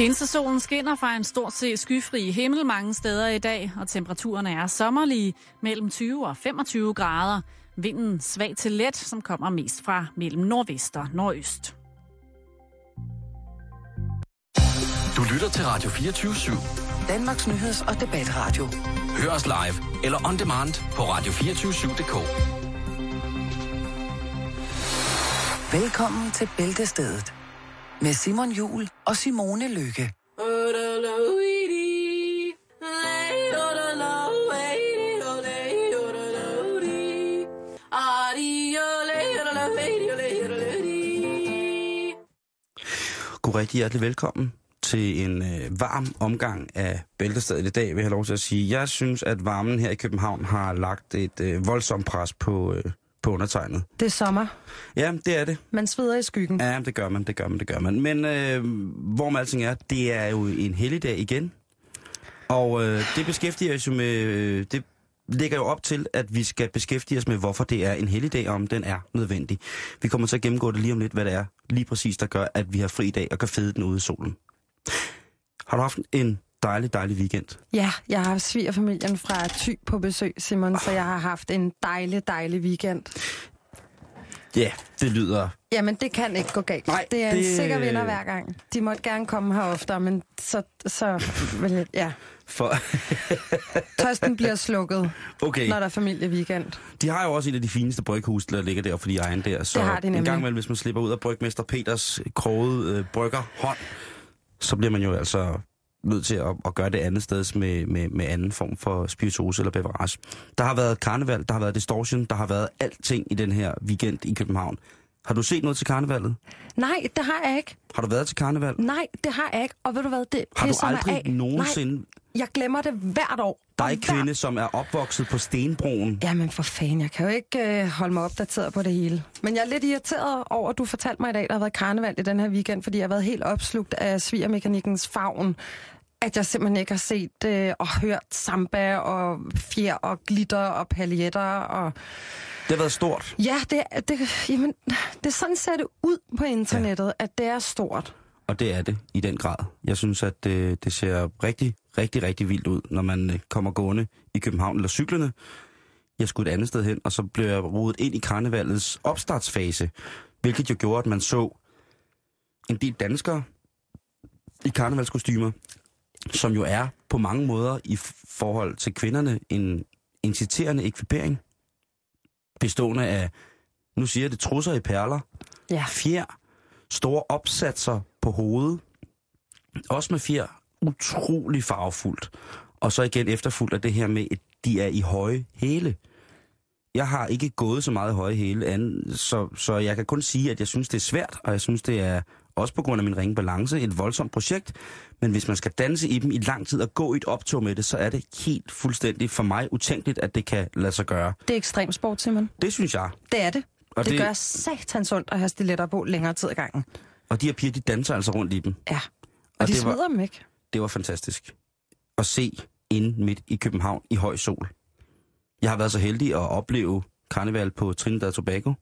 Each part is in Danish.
Pinsesolen skinner fra en stort set skyfri himmel mange steder i dag, og temperaturerne er sommerlige mellem 20 og 25 grader. Vinden svag til let, som kommer mest fra mellem nordvest og nordøst. Du lytter til Radio 24 /7. Danmarks nyheds- og debatradio. Hør os live eller on demand på radio247.dk. Velkommen til Bæltestedet med Simon Jul og Simone Lykke. God rigtig hjertelig velkommen til en øh, varm omgang af Bæltestedet i dag, vil jeg have lov til at sige. Jeg synes, at varmen her i København har lagt et øh, voldsomt pres på, øh, på undertegnet. Det er sommer. Ja, det er det. Man sveder i skyggen. Ja, det gør man, det gør man, det gør man. Men øh, hvor man alting er, det er jo en helligdag igen. Og øh, det beskæftiger os jo med... Øh, det lægger jo op til, at vi skal beskæftige os med, hvorfor det er en helligdag, og om den er nødvendig. Vi kommer til at gennemgå det lige om lidt, hvad det er lige præcis, der gør, at vi har fri dag og kan fede den ude i solen. Har du haft en dejlig, dejlig weekend? Ja, jeg har svigerfamilien fra Thy på besøg, Simon, så jeg har haft en dejlig, dejlig weekend. Ja, yeah, det lyder... Jamen, det kan ikke gå galt. Nej, det er en det- sikker vinder hver gang. De måtte gerne komme her oftere, men så, så jeg, ja. For... Tørsten bliver slukket, Okay, når der er familieweekend. de har jo også et af de fineste bryghus, der ligger der for de egen der. Så Det har de en nemlig. gang imellem, hvis man slipper ud af brygmester Peters krogede øh, brygger hånd, så bliver man jo altså nødt til at, at gøre det andet sted med, med, med anden form for spirituose eller beverage. Der har været karneval, der har været distortion, der har været alting i den her weekend i København. Har du set noget til karnevalet? Nej, det har jeg ikke. Har du været til karneval? Nej, det har jeg ikke. Og ved du hvad, det Har du aldrig af. nogensinde... Nej, jeg glemmer det hvert år. Der er hver kvinde, som er opvokset på Stenbroen. Jamen for fanden, jeg kan jo ikke øh, holde mig opdateret på det hele. Men jeg er lidt irriteret over, at du fortalte mig i dag, der har været karneval i den her weekend, fordi jeg har været helt opslugt af svigermekanikkens favn. At jeg simpelthen ikke har set øh, og hørt samba og fjer og glitter og paljetter. Og... Det har været stort. Ja, det, er- det, jamen, det sådan ser det ud på internettet, ja. at det er stort. Og det er det i den grad. Jeg synes, at øh, det ser rigtig, rigtig, rigtig vildt ud, når man øh, kommer gående i København eller cyklerne. Jeg skulle et andet sted hen, og så blev jeg rodet ind i karnevalets opstartsfase, hvilket jo gjorde, at man så en del danskere i karnevalskostymer, som jo er på mange måder i forhold til kvinderne en inciterende ekvipering, bestående af, nu siger jeg det, trusser i perler, Ja. fjer, store opsatser på hovedet, også med fjer, utrolig farvefuldt. Og så igen efterfuldt af det her med, at de er i høje hæle. Jeg har ikke gået så meget i høje hæle, anden, så, så jeg kan kun sige, at jeg synes, det er svært, og jeg synes, det er også på grund af min ringe balance et voldsomt projekt. Men hvis man skal danse i dem i lang tid og gå i et optog med det, så er det helt fuldstændig for mig utænkeligt, at det kan lade sig gøre. Det er ekstrem sport, Simon. Det synes jeg. Det er det. Og det, det- gør satans ondt at have stiletter på længere tid ad gangen. Og de her piger, de danser altså rundt i dem. Ja. Og, Og de det var- smider dem ikke. det var fantastisk at se inde midt i København i høj sol. Jeg har været så heldig at opleve karneval på Trinidad og Tobago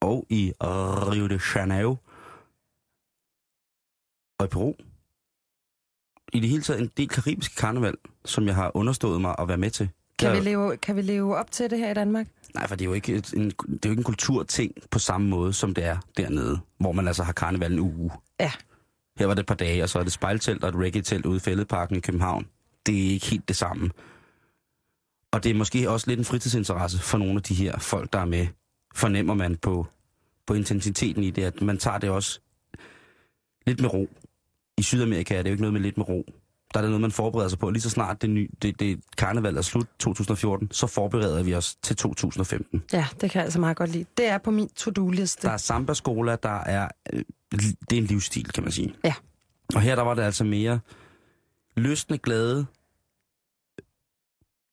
og i Rio de Janeiro og i Peru. I det hele taget en del karibiske karneval, som jeg har understået mig at være med til. Kan, vi leve, kan vi leve op til det her i Danmark? Nej, for det er jo ikke, et, en, det er jo ikke en kulturting på samme måde, som det er dernede, hvor man altså har karneval en uge. Ja. Her var det et par dage, og så er det spejltelt og et reggae-telt ude i Fælledparken i København. Det er ikke helt det samme. Og det er måske også lidt en fritidsinteresse for nogle af de her folk, der er med. Fornemmer man på, på intensiteten i det, at man tager det også lidt med ro. I Sydamerika er det jo ikke noget med lidt med ro. Der er det noget, man forbereder sig på. Lige så snart det, ny, det, det karneval er slut 2014, så forbereder vi os til 2015. Ja, det kan jeg altså meget godt lide. Det er på min to-do-liste. Der er samba-skola, der er... Øh, det er en livsstil, kan man sige. Ja. Og her der var det altså mere løsne, glade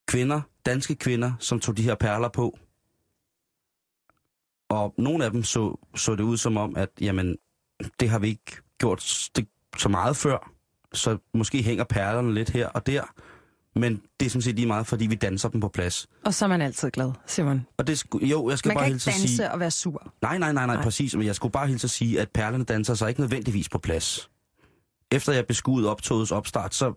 kvinder, danske kvinder, som tog de her perler på. Og nogle af dem så, så det ud som om, at jamen, det har vi ikke gjort det, så meget før. Så måske hænger perlerne lidt her og der. Men det er sådan set lige meget, fordi vi danser dem på plads. Og så er man altid glad, Simon. Og det, jo, jeg skal Man bare kan ikke danse sige... og være sur. Nej, nej, nej, nej, Nej. præcis. Men jeg skulle bare hilse at sige, at perlerne danser sig ikke nødvendigvis på plads. efter jeg beskuede optogets opstart, så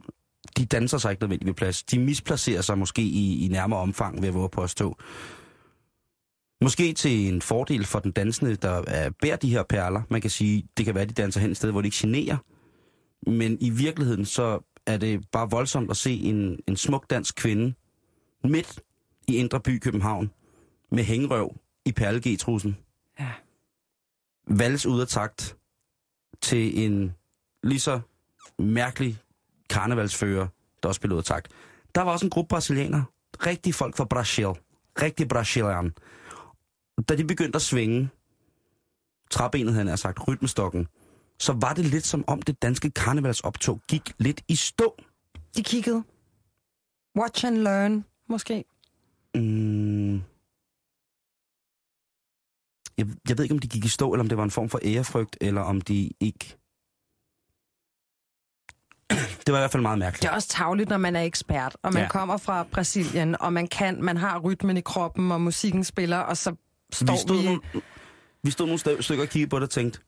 de danser sig ikke nødvendigt ved plads. De misplacerer sig måske i, i nærmere omfang ved at våge påstå. Måske til en fordel for den dansende, der er, bærer de her perler. Man kan sige, det kan være, at de danser hen et sted, hvor de ikke generer. Men i virkeligheden, så er det bare voldsomt at se en, en smuk dansk kvinde midt i Indre By København med hængerøv i perlegetrussen. Ja. Vals ud af takt til en lige så mærkelig karnevalsfører, der også spillede ud af takt. Der var også en gruppe brasilianer. Rigtig folk fra Brasil. Rigtig brasilian. Da de begyndte at svinge, træbenet havde han sagt, rytmestokken, så var det lidt som om det danske karnevalsoptog gik lidt i stå. De kiggede. Watch and learn, måske. Mm. Jeg, jeg ved ikke, om de gik i stå, eller om det var en form for ærefrygt, eller om de ikke... Det var i hvert fald meget mærkeligt. Det er også tavligt, når man er ekspert, og man Ja. kommer fra Brasilien, og man kan, man har rytmen i kroppen, og musikken spiller, og så står vi stod, vi... nogle, vi stod nogle stykker og kiggede på det og tænkte,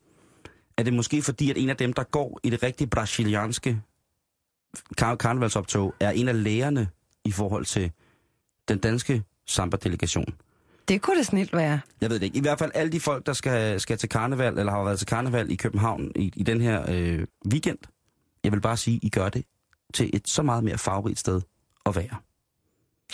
er det måske fordi, at en af dem, der går i det rigtige brasilianske kar- karnevalsoptog, er en af lægerne i forhold til den danske samba-delegation? Det kunne det snilt være. Jeg ved det ikke. I hvert fald alle de folk, der skal, skal til karneval, eller har været til karneval i København i, i den her øh, weekend, jeg vil bare sige, I gør det til et så meget mere farverigt sted at være.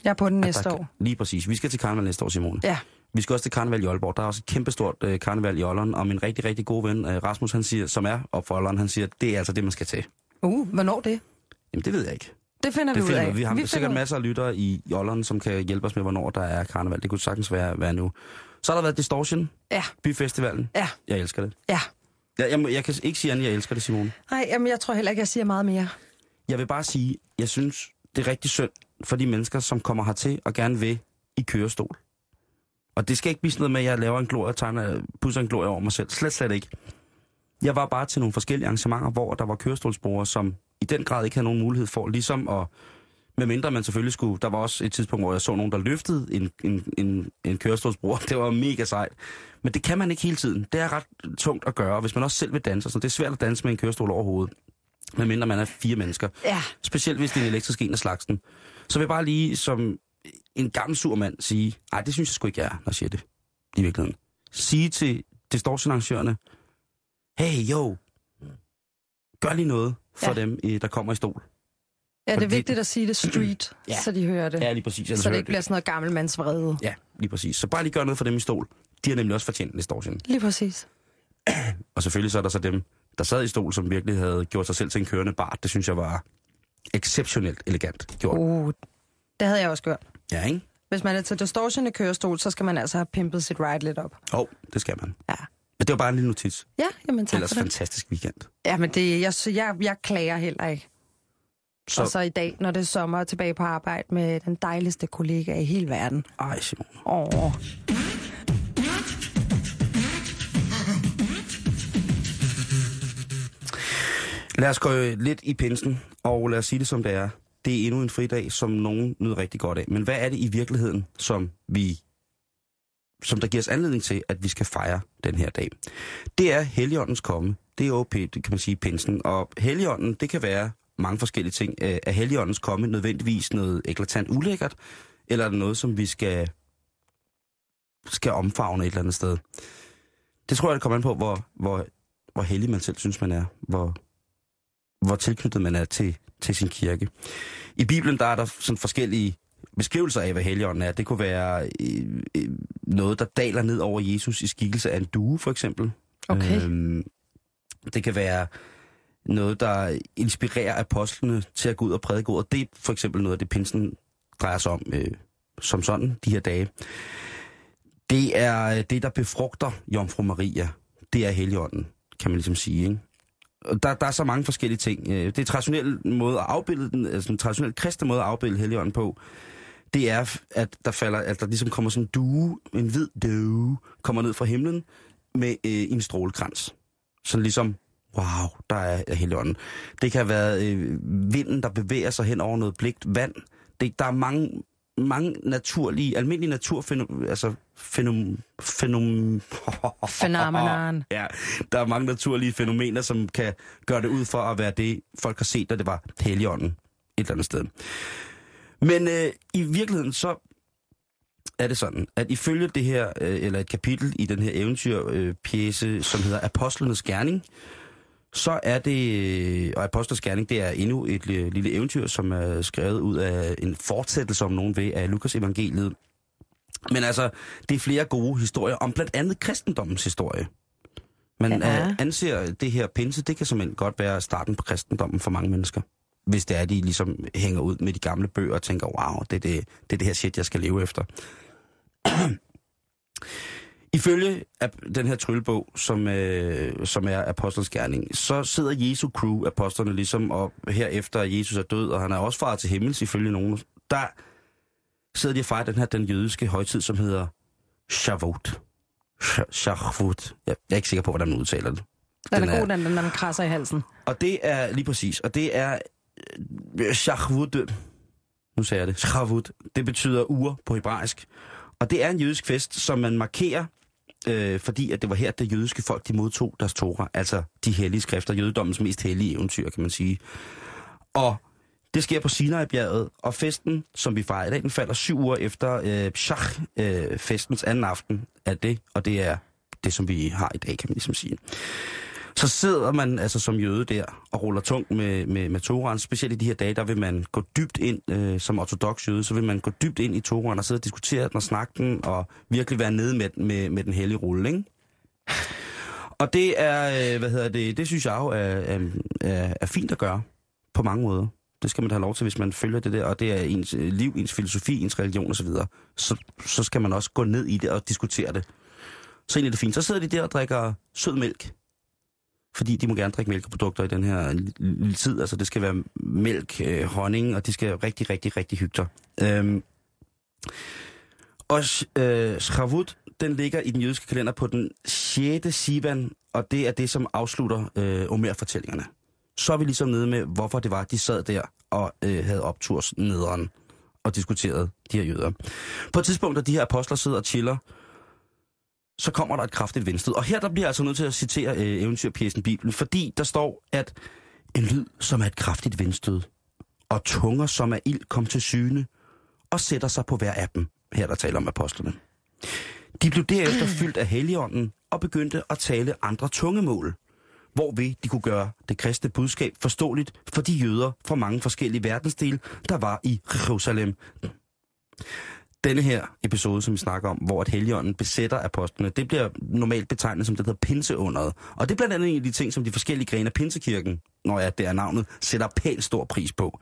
Jeg er på den næste år. kan- Lige præcis. Vi skal til karneval næste år, Simone. Ja. Vi skal også til karneval i Aalborg. Der er også et kæmpestort øh, karneval i Aalborg, og min rigtig, rigtig gode ven, øh, Rasmus, han siger, som er op for Aalborg, han siger, det er altså det, man skal til. Uh, hvornår det? Jamen, det ved jeg ikke. Det finder Det vi ud af. vi. Vi har finder sikkert ud- masser af lyttere i, i Aalborg, som kan hjælpe os med, hvornår der er karneval. Det kunne sagtens være, være nu. Så har der været Distortion, Ja, Byfestivalen. ja, Jeg elsker det. ja. Jeg, jeg, jeg kan ikke sige andet, jeg elsker det, Simone. Nej, jamen, jeg tror heller ikke, jeg siger meget mere. Jeg vil bare sige, jeg synes, det er rigtig synd for de mennesker, som kommer hertil og gerne vil i kørestol. Og det skal ikke blive sådan noget med, at jeg laver en glorie og tegner, pusser en glorie over mig selv. Slet, slet ikke. Jeg var bare til nogle forskellige arrangementer, hvor der var kørestolsbrugere, som i den grad ikke havde nogen mulighed for ligesom at... Medmindre man selvfølgelig skulle... Der var også et tidspunkt, hvor jeg så nogen, der løftede en, en, en, en kørestolsbruger. Det var mega sejt. Men det kan man ikke hele tiden. Det er ret tungt at gøre, hvis man også selv vil danse. Så det er svært at danse med en kørestol over hovedet. Medmindre man er fire mennesker. Ja, Specielt hvis det er en elektrisk en af slagsen. Så vil jeg bare lige som en gammel sur mand sige, nej, det synes jeg sgu ikke, jeg er, når jeg siger det. I virkeligheden. Sige til distortionarrangørerne, hey, jo, gør lige noget for Ja. dem, der kommer i stol. ja det er Fordi- vigtigt at sige det street, Ja. så de hører det. Ja, lige præcis. så det ikke bliver sådan noget gammelmandsvrede. Ja, lige præcis. Så bare lige gør noget for dem i stol. De har nemlig også fortjent en distortion. Lige præcis. Og selvfølgelig så er der så dem, der sad i stol, som virkelig havde gjort sig selv til en kørende bart. Det synes jeg var exceptionelt elegant gjort. Uh, det havde jeg også gjort. Ja, ikke? Hvis man er til distortion i kørestol, så skal man altså have pimpet sit ride lidt op. Åh, oh, det skal man. Ja. Men det var bare en lille notits. Ja, jamen tak Ellers for det. fantastisk weekend. Ja, men det, jeg, jeg, jeg klager heller ikke. Så. Og så i dag, når det er sommer, er tilbage på arbejde med den dejligste kollega i hele verden. Ej, Simon. Åh, Lad os gå lidt i pinsen, og lad os sige det som det er. Det er endnu en fridag, som nogen nyder rigtig godt af. Men hvad er det i virkeligheden, som vi som der giver os anledning til, at vi skal fejre den her dag? Det er Helligåndens komme. Det er jo, det kan man sige, pinsen. Og Helligånden, det kan være mange forskellige ting. Øh, er Helligåndens komme nødvendigvis noget eklatant ulækkert, eller er det noget, som vi skal, skal omfavne et eller andet sted? Det tror jeg, det kommer an på, hvor, hvor, hvor heldig man selv synes, man er. Hvor, hvor tilknyttet man er til, til sin kirke. I Bibelen der er der sådan forskellige beskrivelser af, hvad Helligånden er. Det kunne være øh, øh, noget, der daler ned over Jesus i skikkelse af en due, for eksempel. Okay. Øhm, det kan være noget, der inspirerer apostlene til at gå ud og prædike ordet. Det er for eksempel noget af det, pinsen drejer sig om øh, som sådan de her dage. Det er det, der befrugter Jomfru Maria. Det er Helligånden, kan man ligesom sige, ikke? Der, der er så mange forskellige ting. Øh, det er traditionelle måde at afbilde den, altså en traditionel kristen måde at afbilde Helligånden på, det er, at der falder, at der ligesom kommer sådan en due, en hvid due, kommer ned fra himlen med øh, en strålekrans. Sådan ligesom, wow, der er, Helligånden. Det kan have været øh, vinden, der bevæger sig hen over noget blikt vand. Det, der er mange mange naturlige, almindelige naturfænomener, altså fænom, fænom, Phenomenon. ja, der er mange naturlige fænomener, som kan gøre det ud for at være det, folk har set, da det var Helligånden et eller andet sted. Men øh, i virkeligheden så er det sådan, at ifølge det her, øh, eller et kapitel i den her eventyrpjæse, øh, som hedder Apostlenes Gerning, så er det, og Apostlenes Gerning, det er endnu et øh, lille eventyr, som er skrevet ud af en fortsættelse, om nogen ved, af Lukas evangeliet. Men altså, det er flere gode historier om blandt andet kristendommens historie. Man Ja. ja. anser det her pinse, det kan simpelthen godt være starten på kristendommen for mange mennesker. Hvis det er, de ligesom hænger ud med de gamle bøger og tænker, wow, det er det, det, er det her shit, jeg skal leve efter. Ifølge ap- den her tryllebog, som, øh, som er Apostles Gerning, så sidder Jesu crew, apostlerne ligesom, og herefter Jesus er død, og han er også faret til himmels ifølge nogen, der sidder de og fejrer den her, den jødiske højtid, som hedder Shavuot. Sh- Shavuot. Jeg jeg er ikke sikker på, hvordan man udtaler det. Den Den er er- god, den, når man krasser i halsen. Og det er lige præcis, og det er øh, Shavuot. Nu sagde jeg det. Shavuot. Det betyder uger på hebraisk. Og det er en jødisk fest, som man markerer, øh, fordi at det var her, det jødiske folk de modtog deres Torah, altså de hellige skrifter, jødedommens mest hellige eventyr, kan man sige. Og det sker på Sinai-bjerget, og festen, som vi fejrer i dag, den falder syv uger efter øh, Pshach, øh, festens anden aften af det, og det er det, som vi har i dag, kan man ligesom sige. Så sidder man altså som jøde der og ruller tungt med, med, med Toran. Specielt i de her dage, der vil man gå dybt ind, øh, som ortodox jøde, så vil man gå dybt ind i Toran og sidde og diskutere den og snakke den, og virkelig være nede med, med, med den hellige rulle, ikke? Og det er, øh, hvad hedder det, det synes jeg jo er, er, er, er fint at gøre på mange måder. Det skal man da have lov til, hvis man følger det der, og det er ens øh, liv, ens filosofi, ens religion osv. Så, så skal man også gå ned i det og diskutere det. Så egentlig er det fint. Så sidder de der og drikker sød mælk. Fordi de må gerne drikke mælkeprodukter i den her lille tid. Altså det skal være mælk, øh, honning, og de skal rigtig, rigtig, rigtig hygge sig. Øhm, og øh, Shavuot, den ligger i den jødiske kalender på den 6. Sivan, og det er det, som afslutter øh, Omer-fortællingerne. Så er vi ligesom nede med, hvorfor det var, de sad der og øh, havde opturs nederen og diskuterede de her jøder. På et tidspunkt, da de her apostler sidder og chiller, så kommer der et kraftigt vindstød. Og her der bliver jeg altså nødt til at citere øh, eventyrpjæsen Bibelen, fordi der står, at en lyd, som er et kraftigt vindstød, og tunger, som er ild, kom til syne, og sætter sig på hver af dem. Her der taler om apostlene. De blev derefter fyldt af helligånden og begyndte at tale andre tungemål, hvorved de kunne gøre det kristne budskab forståeligt for de jøder fra mange forskellige verdensdele, der var i Jerusalem. Denne her episode, som vi snakker om, hvor at helligånden besætter apostlene, det bliver normalt betegnet som det der hedder pinseunderet. Og det er blandt andet en af de ting, som de forskellige grene af pinsekirken, når jeg det er navnet, sætter pænt stor pris på.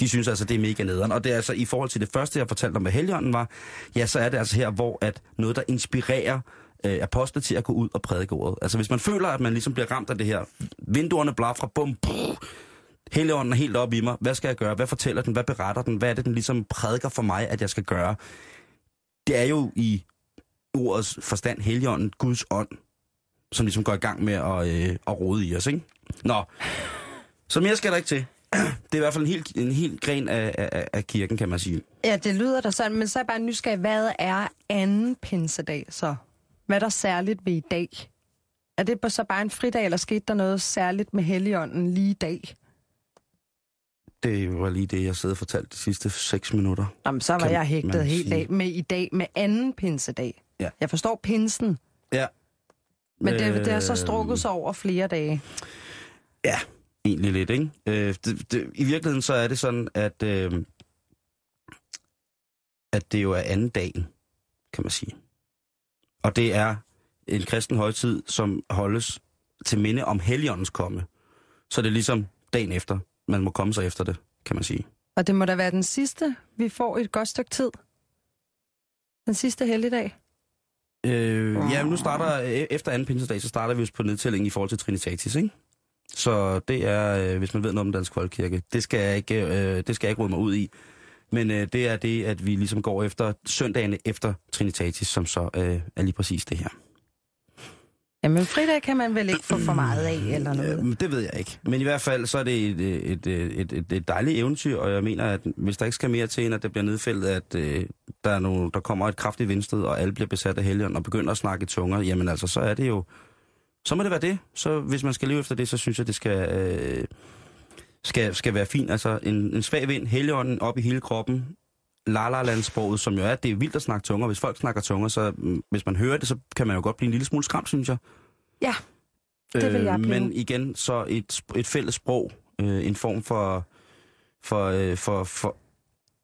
De synes altså, det er mega nederen. Og det er altså i forhold til det første, jeg fortalte om, hvad helligånden var, ja, så er det altså her, hvor at noget, der inspirerer øh, apostle til at gå ud og prædike ordet. Altså hvis man føler, at man ligesom bliver ramt af det her, vinduerne blaffer, bum, brrr, Helligånden er helt op i mig. Hvad skal jeg gøre? Hvad fortæller den? Hvad beretter den? Hvad er det, den ligesom prædiker for mig, at jeg skal gøre? Det er jo i ordets forstand Helligånden, Guds ånd, som ligesom går i gang med at, øh, at rode i os, ikke? Nå, så mere skal der ikke til. Det er i hvert fald en helt, en helt gren af, af, af kirken, kan man sige. Ja, det lyder da sådan, men så er jeg bare nysgerrig, hvad er anden pinsedag så? Hvad er der særligt ved i dag? Er det så bare en fridag, eller skete der noget særligt med Helligånden lige i dag? Det var lige det, jeg sad og fortalte de sidste seks minutter. Jamen, så var Kan jeg hægtet helt af med i dag med anden pinsedag. Ja. Jeg forstår pinsen, Ja. men det, det har så Øh, strukket sig over flere dage. Ja, egentlig lidt, ikke? Øh, det, det, I virkeligheden så er det sådan, at, øh, at det jo er anden dagen, kan man sige. Og det er en kristen højtid, som holdes til minde om Helligåndens komme. Så det er ligesom dagen efter. Man må komme sig efter det, kan man sige. Og det må da være den sidste, vi får et godt stykke tid. Den sidste helligdag. Øh, ja, nu starter, øh, efter anden pinsedag, så starter vi jo på nedtællingen i forhold til Trinitatis, ikke? Så det er, øh, hvis man ved noget om Dansk Folkekirke, det skal jeg ikke, øh, det skal jeg ikke råde mig ud i. Men øh, det er det, at vi ligesom går efter søndagene efter Trinitatis, som så øh, er lige præcis det her. Jamen, fridag kan man vel ikke få for meget af, eller noget? Det ved jeg ikke. Men i hvert fald, så er det et, et, et, et, et dejligt eventyr, og jeg mener, at hvis der ikke skal mere til, end at det bliver nedfældet, at øh, der, er nogle, der kommer et kraftigt vindstød, og alle bliver besat af helgen og begynder at snakke i tunger, jamen altså, så er det jo... Så må det være det. Så hvis man skal leve efter det, så synes jeg, det skal, øh, skal, skal være fint. Altså en, en svag vind, helgen op i hele kroppen, la-la-landsproget, som jo er, det er vildt at snakke tunger. Hvis folk snakker tunger, så mm, hvis man hører det, så kan man jo godt blive en lille smule skræmt, synes jeg. Ja, det vil jeg blive. Men igen, så et, et fælles sprog, øh, en form for, for, øh, for, for,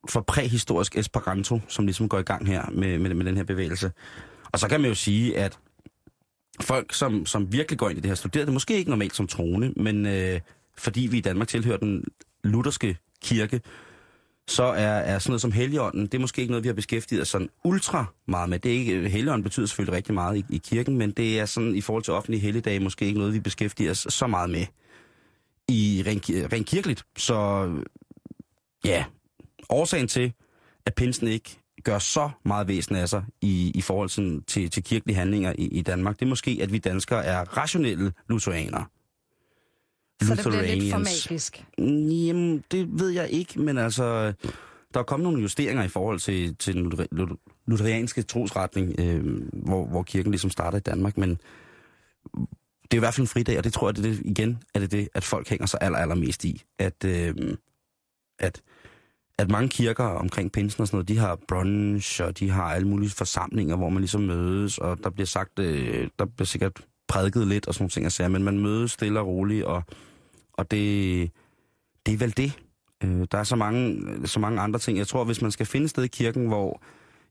for præhistorisk esperanto, som ligesom går i gang her med, med, med den her bevægelse. Og så kan man jo sige, at folk, som, som virkelig går ind i det her, studerer det måske ikke normalt som troende, men øh, fordi vi i Danmark tilhører den lutherske kirke, så er, er sådan noget som heligånden, det er måske ikke noget, vi har beskæftiget os sådan ultra meget med. Det er ikke, heligånden betyder selvfølgelig rigtig meget i, i kirken, men det er sådan i forhold til offentlige helligdage måske ikke noget, vi beskæftiger os så meget med i rent, rent kirkeligt. Så ja, årsagen til, at pinsen ikke gør så meget væsen af sig i, i forhold til, til, til kirkelige handlinger i, i Danmark, det er måske, at vi danskere er rationelle lutheranere. Så det bliver lidt for magisk. Jamen, det ved jeg ikke, men altså, der er kommet nogle justeringer i forhold til, til den lutherianske trosretning, øh, hvor, hvor kirken ligesom starter i Danmark, men det er i hvert fald en fridag, og det tror jeg, det er det, igen er det det, at folk hænger sig aller, allermest i. At, øh, at, at mange kirker omkring pinsen og sådan noget, de har brunch, og de har alle mulige forsamlinger, hvor man ligesom mødes, og der bliver sagt, øh, der bliver sikkert prædiket lidt og sådan nogle ting, jeg siger, men man mødes stille og roligt, og og det, det er vel det. Øh, der er så mange, så mange andre ting. Jeg tror, hvis man skal finde sted i kirken, hvor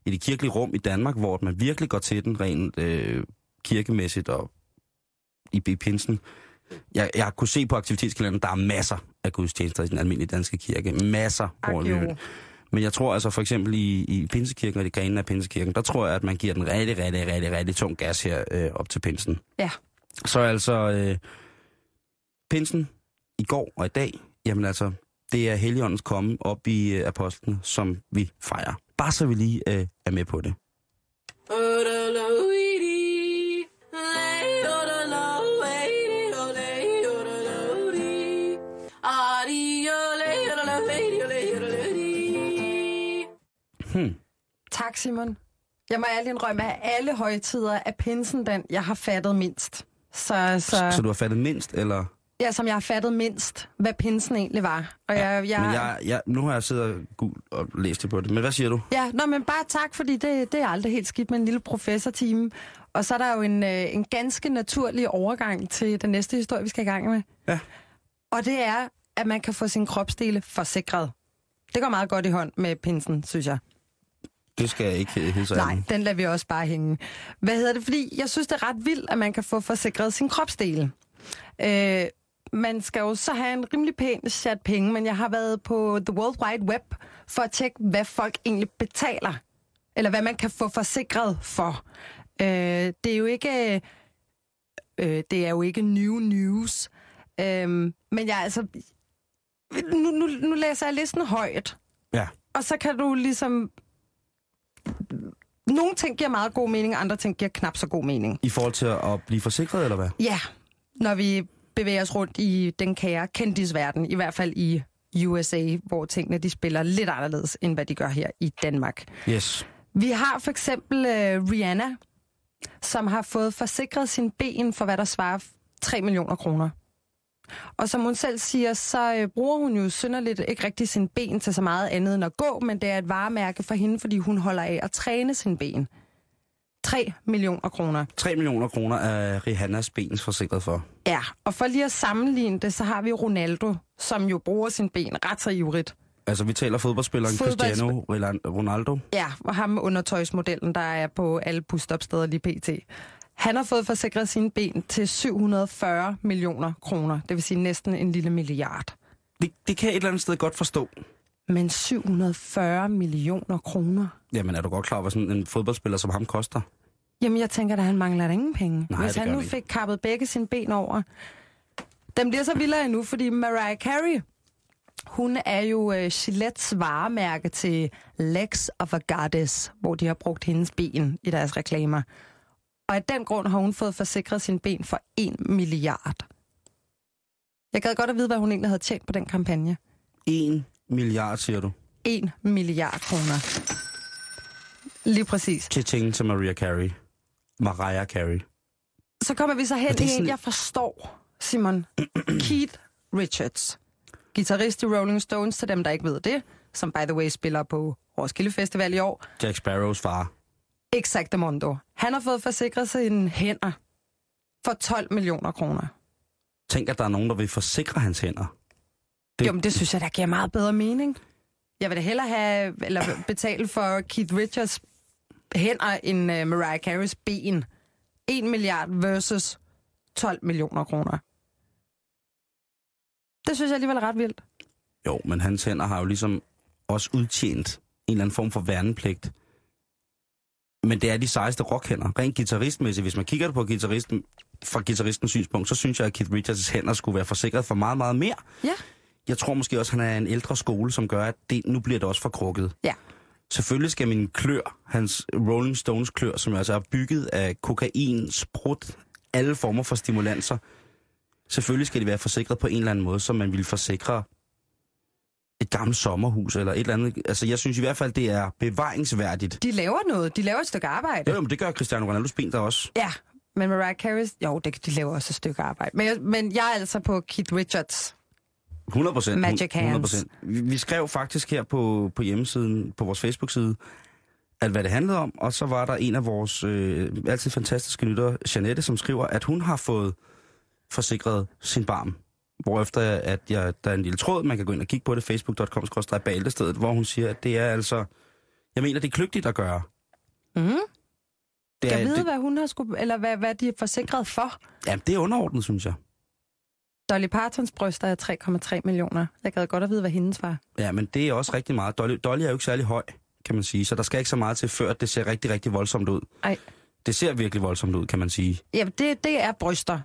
i det kirkelige rum i Danmark, hvor man virkelig går til den rent øh, kirkemæssigt og i, i pinsen, jeg, jeg har kunnet se på aktivitetskalenderen, der er masser af gudstjenester i den almindelige danske kirke. Masser. Hvor men jeg tror altså for eksempel i, i Pinsekirken og de grene af Pinsekirken, der tror jeg, at man giver den rigtig, rigtig, rigtig, rigtig tung gas her øh, op til pinsen. Ja. Så altså, øh, pinsen, i går og i dag, jamen altså, det er Helligåndens komme op i uh, apostlen, som vi fejrer. Bare så vi lige uh, er med på det. Hmm. Tak, Simon. Jeg må ærlig indrømme, at alle højtider er pinsen den, jeg har fattet mindst. Så, så... så, så du har fattet mindst, eller? Ja, som jeg har fattet mindst, hvad pinsen egentlig var. Og ja, jeg, jeg... Men jeg, jeg, nu har jeg siddet og læst det på det, men hvad siger du? Ja, nå, men bare tak, fordi det, det er aldrig helt skidt med en lille professorteam. Og så er der jo en, øh, en ganske naturlig overgang til den næste historie, vi skal i gang med. Ja. Og det er, at man kan få sin kropsdele forsikret. Det går meget godt i hånd med pinsen, synes jeg. Det skal jeg ikke hilse Nej, den lader vi også bare hænge. Hvad hedder det? Fordi jeg synes, det er ret vildt, at man kan få forsikret sin kropsdele. Øh, man skal jo så have en rimelig pæn chat penge, men jeg har været på The World Wide Web for at tjekke, hvad folk egentlig betaler. Eller hvad man kan få forsikret for. Øh, det er jo ikke... Øh, det er jo ikke new news. Øh, men jeg altså... Nu, nu, nu læser jeg listen højt. Ja. Og så kan du ligesom... Nogle ting giver meget god mening, andre ting giver knap så god mening. I forhold til at blive forsikret, eller hvad? Ja, når vi bevæger os rundt i den kære kendisverden, i hvert fald i USA, hvor tingene de spiller lidt anderledes, end hvad de gør her i Danmark. Yes. Vi har for eksempel uh, Rihanna, som har fået forsikret sin ben for, hvad der svarer 3 millioner kroner. Og som hun selv siger, så uh, bruger hun jo synderligt ikke rigtig sin ben til så meget andet end at gå, men det er et varemærke for hende, fordi hun holder af at træne sin ben. 3 millioner kroner. 3 millioner kroner er Rihannas ben forsikret for. Ja, og for lige at sammenligne det, så har vi Ronaldo, som jo bruger sin ben ret så ivrigt. Altså, vi taler fodboldspilleren Fodboldsp- Cristiano Ronaldo? Ja, og ham undertøjsmodellen, der er på alle busstopsteder lige pt. Han har fået forsikret sine ben til 740 millioner kroner, det vil sige næsten en lille milliard. Det, det kan jeg et eller andet sted godt forstå. Men 740 millioner kroner? Jamen, er du godt klar over, hvad sådan en fodboldspiller som ham koster? Jamen, jeg tænker, at han mangler da ingen penge. Nej, Hvis han nu fik kappet begge sine ben over. Den bliver så vildere endnu, fordi Mariah Carey, hun er jo uh, Gillettes varemærke til Legs of a Goddess, hvor de har brugt hendes ben i deres reklamer. Og af den grund har hun fået forsikret sin ben for 1 milliard. Jeg gad godt at vide, hvad hun egentlig havde tjent på den kampagne. 1 milliard, siger du. 1 milliard kroner. Lige præcis. Til ting til Maria Carey. Mariah Carey. Så kommer vi så hen i er en, sådan- jeg forstår, Simon. Keith Richards. Gitarrist i Rolling Stones, til dem, der ikke ved det. Som by the way spiller på Roskilde Festival i år. Jack Sparrows far. Exactamundo. Han har fået forsikret sine hænder for 12 millioner kroner. Tænk, at der er nogen, der vil forsikre hans hænder. Det- Det... Jo, men det synes jeg, der giver meget bedre mening. Jeg vil da hellere have, eller betale for Keith Richards hænder end uh, Mariah Careys ben. 1 milliard versus 12 millioner kroner. Det synes jeg alligevel er ret vildt. Jo, men hans hænder har jo ligesom også udtjent en eller anden form for værnepligt. Men det er de sejeste rockhænder. Rent guitaristmæssigt, hvis man kigger på guitaristen, fra guitaristens synspunkt, så synes jeg, at Keith Richards' hænder skulle være forsikret for meget, meget mere. Ja. Jeg tror måske også, han er en ældre skole, som gør, at det, nu bliver det også for krukket. Ja. Selvfølgelig skal min klør, hans Rolling Stones klør, som altså er bygget af kokain, sprut, alle former for stimulanser, selvfølgelig skal de være forsikret på en eller anden måde, som man ville forsikre et gammelt sommerhus eller et eller andet. Altså, jeg synes i hvert fald, det er bevaringsværdigt. De laver noget. De laver et stykke arbejde. Jo, jo, men det gør Cristiano Ronaldo's ben der også. Ja, men Mariah Carey, jo, det, de laver også et stykke arbejde. Men jeg, men jeg er altså på Keith Richards. 100 procent. Magic hands. Vi, vi skrev faktisk her på, på hjemmesiden, på vores Facebook-side, at hvad det handlede om, og så var der en af vores øh, altid fantastiske lyttere, Janette, som skriver, at hun har fået forsikret sin barm. Hvorefter at jeg, der er en lille tråd, man kan gå ind og kigge på det, facebook.com bæltestedet, hvor hun siger, at det er altså, jeg mener, det er kløgtigt at gøre. Mm. Det Skal jeg vide, det, hvad hun har skulle, eller hvad, hvad de er forsikret for? ja, det er underordnet, synes jeg. Dolly Partons bryster er 3,3 millioner. Jeg gad godt at vide, hvad hendes var. Ja, men det er også rigtig meget. Dolly, Dolly er jo ikke særlig høj, kan man sige, så der skal ikke så meget til, før det ser rigtig, rigtig voldsomt ud. Ej. Det ser virkelig voldsomt ud, kan man sige. Ja, det, det er bryster.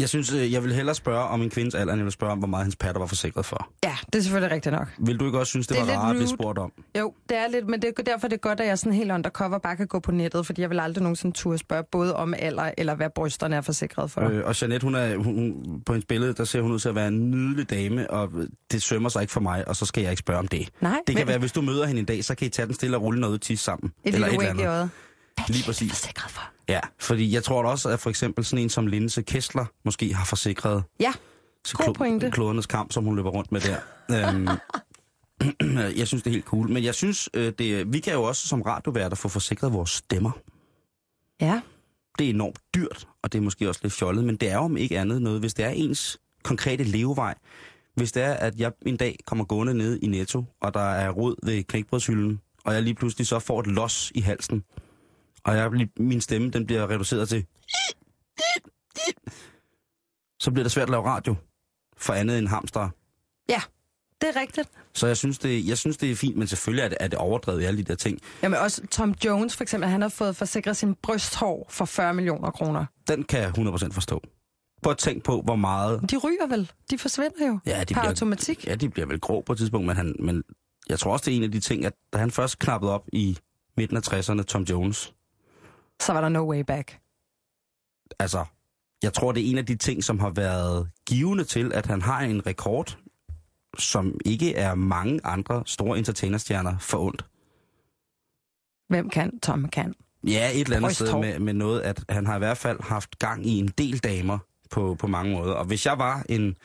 Jeg synes, øh, jeg vil hellere spørge om en kvindes alder, end jeg vil spørge om, hvor meget hendes patter var forsikret for. Ja, det er selvfølgelig rigtigt nok. Vil du ikke også synes, det, Det var rart at blive spurgt om? Jo, det er lidt, men det er derfor det er godt, at jeg sådan helt undercover bare kan gå på nettet, fordi jeg vil aldrig nogensinde turde spørge både om alder, eller hvad brysterne er forsikret for. Øh, og Jeanette, hun er, hun, hun- på hendes billede, der ser hun ud til at være en nydelig dame, og det sømmer sig ikke for mig, og så skal jeg ikke spørge om det. Nej, Det kan men være, hvis du møder hende en dag, så kan I tage den stille og roligt noget til sammen. et lille wink i øjet. Lige præcis. Forsikret for. Ja, fordi jeg tror da også, at for eksempel sådan en som Linse Kessler måske har forsikret Ja, til God pointe. klodernes kamp, som hun løber rundt med der. øhm, jeg synes, det er helt cool. Men jeg synes, øh, det, vi kan jo også som radioværter få forsikret vores stemmer. ja. Det er enormt dyrt, og det er måske også lidt fjollet, men det er om ikke andet noget, hvis det er ens konkrete levevej. Hvis det er, at jeg en dag kommer gående ned i Netto, og der er rod ved knækbrødshylden, og jeg lige pludselig så får et los i halsen, og jeg, min stemme den bliver reduceret til... Så bliver det svært at lave radio for andet end hamster. Ja, det er rigtigt. Så jeg synes, det, jeg synes, det er fint, men selvfølgelig er det, er det overdrevet i alle de der ting. Jamen også Tom Jones for eksempel, han har fået forsikret sin brysthår for 40 millioner kroner. Den kan jeg 100% forstå. Prøv at tænke på, hvor meget... De ryger vel? De forsvinder jo Ja, de per bliver, automatik. Ja, de bliver vel grå på et tidspunkt, men, han, men jeg tror også, det er en af de ting, at da han først knappede op i midten af 60'erne, Tom Jones, Så var der no way back. altså, jeg tror, det er en af de ting, som har været givende til, at han har en rekord, som ikke er mange andre store entertainerstjerner forundt. Hvem kan? Tom kan. Ja, et eller andet sted med, med noget, at han har i hvert fald haft gang i en del damer på, på mange måder. Og hvis jeg var en,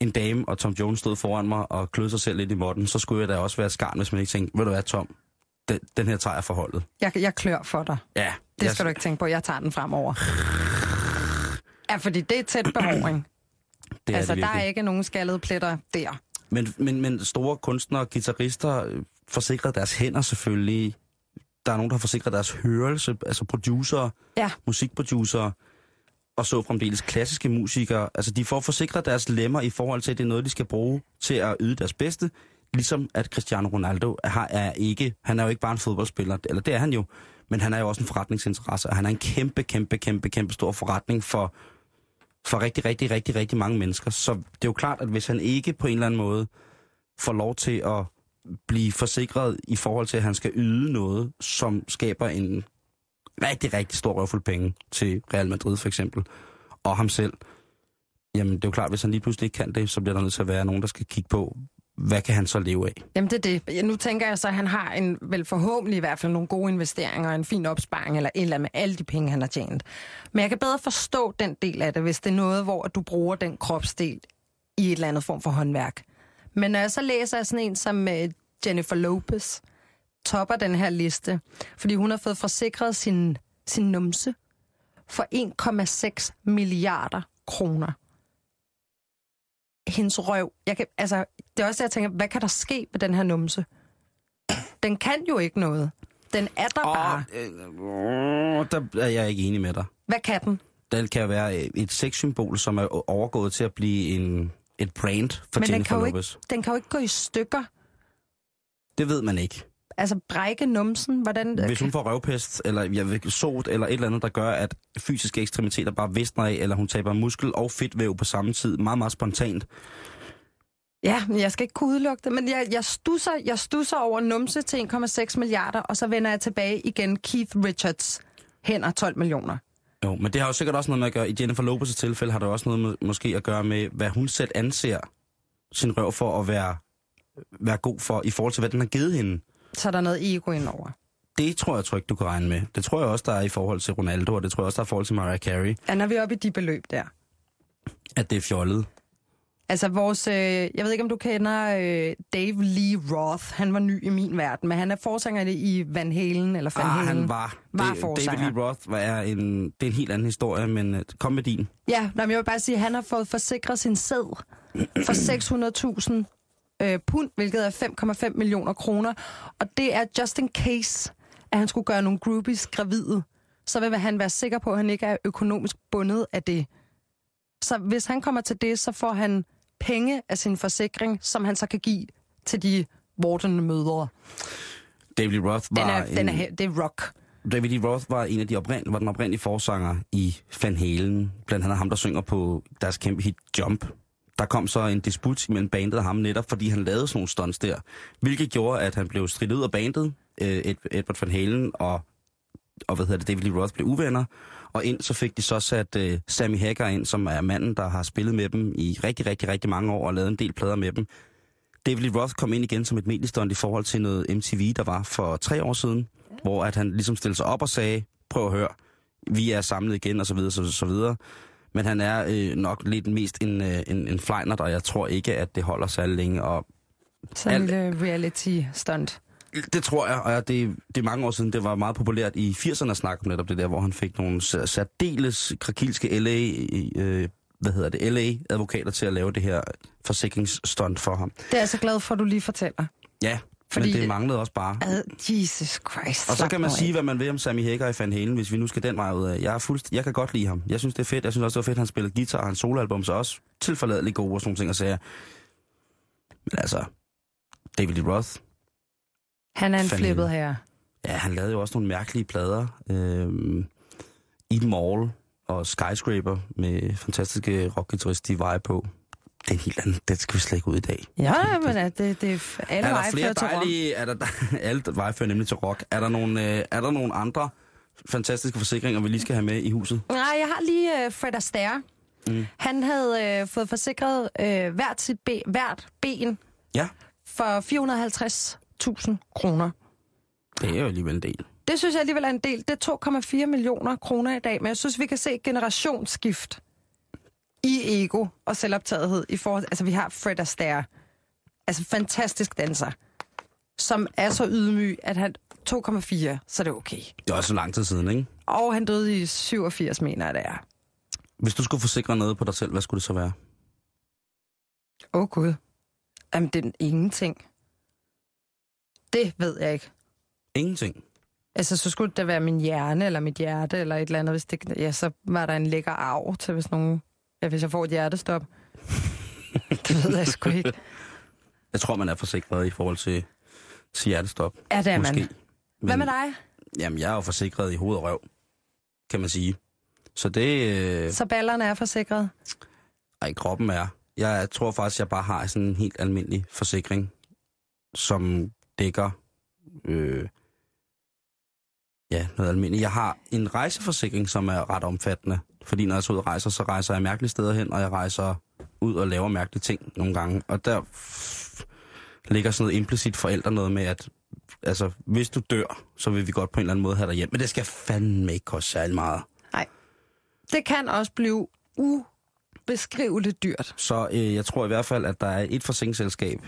en dame, og Tom Jones stod foran mig og kløede sig selv lidt i måtten, så skulle jeg da også være skarn, hvis man ikke tænkte, ved du hvad, Tom, den, den her tager jeg for holdet. Jeg, jeg klør for dig. Ja, Det jeg, skal du ikke tænke på. Jeg tager den fremover. Ja, fordi det er tæt behåring. det er altså, det der er ikke nogen skaldede pletter der. Men, men, men store kunstnere og guitarister øh, forsikrer deres hænder selvfølgelig. Der er nogen, der har forsikret deres hørelse, altså producer, Ja. musikproducere, og så fremdeles klassiske musikere. Altså, de får forsikret deres lemmer i forhold til, at det er noget, de skal bruge til at yde deres bedste. Ligesom at Cristiano Ronaldo har, er ikke, han er jo ikke bare en fodboldspiller, eller det er han jo, men han er jo også en forretningsinteresse, og han er en kæmpe, kæmpe, kæmpe, kæmpe stor forretning for, for rigtig, rigtig, rigtig, rigtig mange mennesker. Så det er jo klart, at hvis han ikke på en eller anden måde får lov til at blive forsikret i forhold til, at han skal yde noget, som skaber en rigtig, rigtig stor røvfuld penge til Real Madrid for eksempel, og ham selv, jamen det er jo klart, hvis han lige pludselig ikke kan det, så bliver der nødt til at være nogen, der skal kigge på, hvad kan han så leve af? Jamen det er det. Ja, Nu tænker jeg så, at han har en, vel forhåbentlig i hvert fald nogle gode investeringer, en fin opsparing eller et eller andet med alle de penge, han har tjent. Men jeg kan bedre forstå den del af det, hvis det er noget, hvor du bruger den kropsdel i et eller andet form for håndværk. Men når jeg så læser sådan en som øh, Jennifer Lopez, topper den her liste, fordi hun har fået forsikret sin, sin numse for 1,6 milliarder kroner. Hendes røv. Jeg kan, altså, det er også det, jeg tænker, hvad kan der ske med den her numse? Den kan jo ikke noget. Den er der bare. øh, der er jeg ikke enig med dig. Hvad kan den? Den kan være øh, et sexsymbol, som er overgået til at blive en, et brand for Men den Jennifer kan, jo Lopez. ikke, den kan jo ikke gå i stykker. Det ved man ikke. Altså brække numsen, hvordan... Hvis hun får røvpest, eller jeg ved, sot, eller et eller andet, der gør, at fysiske ekstremiteter bare visner af, eller hun taber muskel og fedtvæv på samme tid, meget, meget spontant. Ja, men jeg skal ikke kunne udelukke det, men jeg, jeg, stusser, jeg stusser over numse til 1,6 milliarder, og så vender jeg tilbage igen Keith Richards hænder 12 millioner. Jo, men det har jo sikkert også noget med at gøre, i Jennifer Lopez' tilfælde har det også noget med, måske at gøre med, hvad hun selv anser sin røv for at være, være god for, i forhold til, hvad den har givet hende. Så er der noget ego indover. Det tror jeg trygt, du kan regne med. Det tror jeg også, der er i forhold til Ronaldo, og det tror jeg også, der er i forhold til Mariah Carey, Ja, når vi er oppe i de beløb der. at det er fjollet. Altså vores, øh, jeg ved ikke om du kender øh, Dave Lee Roth, han var ny i min verden, men han er forsanger i Van Halen, eller Van Ah, Halen. han var. var det, forsanger. David Lee Roth var er en, det er en helt anden historie, men øh, kom med din. Ja, nej, men jeg vil bare sige, at han har fået forsikret sin sæd for 600.000 øh, pund, hvilket er 5,5 millioner kroner. Og det er just in case, at han skulle gøre nogle groupies gravide. Så vil han være sikker på, at han ikke er økonomisk bundet af det. Så hvis han kommer til det, så får han penge af sin forsikring, som han så kan give til de vortende mødre. David Roth Den var, er, den er, en, he- det er rock. David Lee Roth var en af de oprind, var den oprindelige forsanger i Van Halen. Blandt andet ham, der synger på deres kæmpe hit Jump. Der kom så en disput mellem bandet og ham netop, fordi han lavede sådan nogle stunts der. Hvilket gjorde, at han blev stridt ud af bandet, øh, Edward Van Halen og, og hvad hedder det, David Lee Roth blev uvenner. Og ind så fik de så sat øh, Sammy Hagar ind, som er manden, der har spillet med dem i rigtig, rigtig, rigtig mange år og lavet en del plader med dem. David Lee Roth kom ind igen som et mediestunt i forhold til noget MTV, der var for tre år siden, ja. hvor at han ligesom stillede sig op og sagde, prøv at høre, vi er samlet igen, og så videre, så, så videre. Men han er øh, nok lidt mest en, øh, en, en flejnert, og jeg tror ikke, at det holder særlig længe. Og Så en Alt- lille reality stunt. det tror jeg, og det, det er mange år siden, det var meget populært i 80'erne at snakke om netop det der, hvor han fik nogle særdeles krakilske LA, øh, hvad hedder det, LA-advokater til at lave det her forsikringsstunt for ham. Det er jeg så glad for, at du lige fortæller. Ja, Fordi- men det manglede også bare. Ad, Jesus Christ. Og så kan man sige, hvad man vil om Sammy Hagar i Van Halen, hvis vi nu skal den vej ud af. Jeg, er fuldst... jeg kan godt lide ham. Jeg synes, det er fedt. Jeg synes også, det var fedt, at han spillede guitar, og hans soloalbum så også tilforladeligt gode og sådan nogle ting og sager. Men altså, David Lee Roth, Han er en flippet her. ja, han lavede jo også nogle mærkelige plader. Øhm, Eden Mall og Skyscraper med fantastiske rockguitarist Steve Vai på. Det er helt anden. Det skal vi slet ikke ud i dag. Ja, men det, det er alle er der flere dejlige... Er der, alle veje fører nemlig til rock. Er der, nogle, øh, er der nogle andre fantastiske forsikringer, vi lige skal have med i huset? Nej, jeg har lige uh, Fred Astaire. Mm. Han havde uh, fået forsikret uh, hvert sit be- hvert ben Ja, for 450.000 kroner. det er jo alligevel en del. Det synes jeg alligevel er en del. Det er 2,4 millioner kroner i dag, men jeg synes, vi kan se et generationsskift i ego og selvoptagethed i forhold Altså, vi har Fred Astaire, altså fantastisk danser, som er så ydmyg, at han 2,4, så er det okay. Det er også så lang tid siden, ikke? Og han døde i 87, mener jeg, det er. Hvis du skulle forsikre noget på dig selv, hvad skulle det så være? Åh oh, gud. Jamen, det er ingenting. Det ved jeg ikke. Ingenting. Altså, så skulle det være min hjerne, eller mit hjerte, eller et eller andet. Hvis det, ja, så var der en lækker arv til, hvis nogen... Ja, hvis jeg får et hjertestop. det ved jeg sgu ikke. Jeg tror, man er forsikret i forhold til, til hjertestop. Ja, det er Måske. man. Hvad med dig? Jamen, jeg er jo forsikret i hoved og røv, kan man sige. Så det... Øh, Så ballerne er forsikret? ej, kroppen er. Jeg tror faktisk, jeg bare har sådan en helt almindelig forsikring, som dækker... Øh, ja, noget almindeligt. Jeg har en rejseforsikring, som er ret omfattende. Fordi når jeg så ud og rejser, så rejser jeg mærkelige steder hen, og jeg rejser ud og laver mærkelige ting nogle gange. Og der ligger sådan noget implicit forældre noget med, at altså, hvis du dør, så vil vi godt på en eller anden måde have dig hjem. Men det skal fandme ikke koste særlig meget. Nej. Det kan også blive ubeskriveligt dyrt. Så øh, jeg tror i hvert fald, at der er et forsikringsselskab,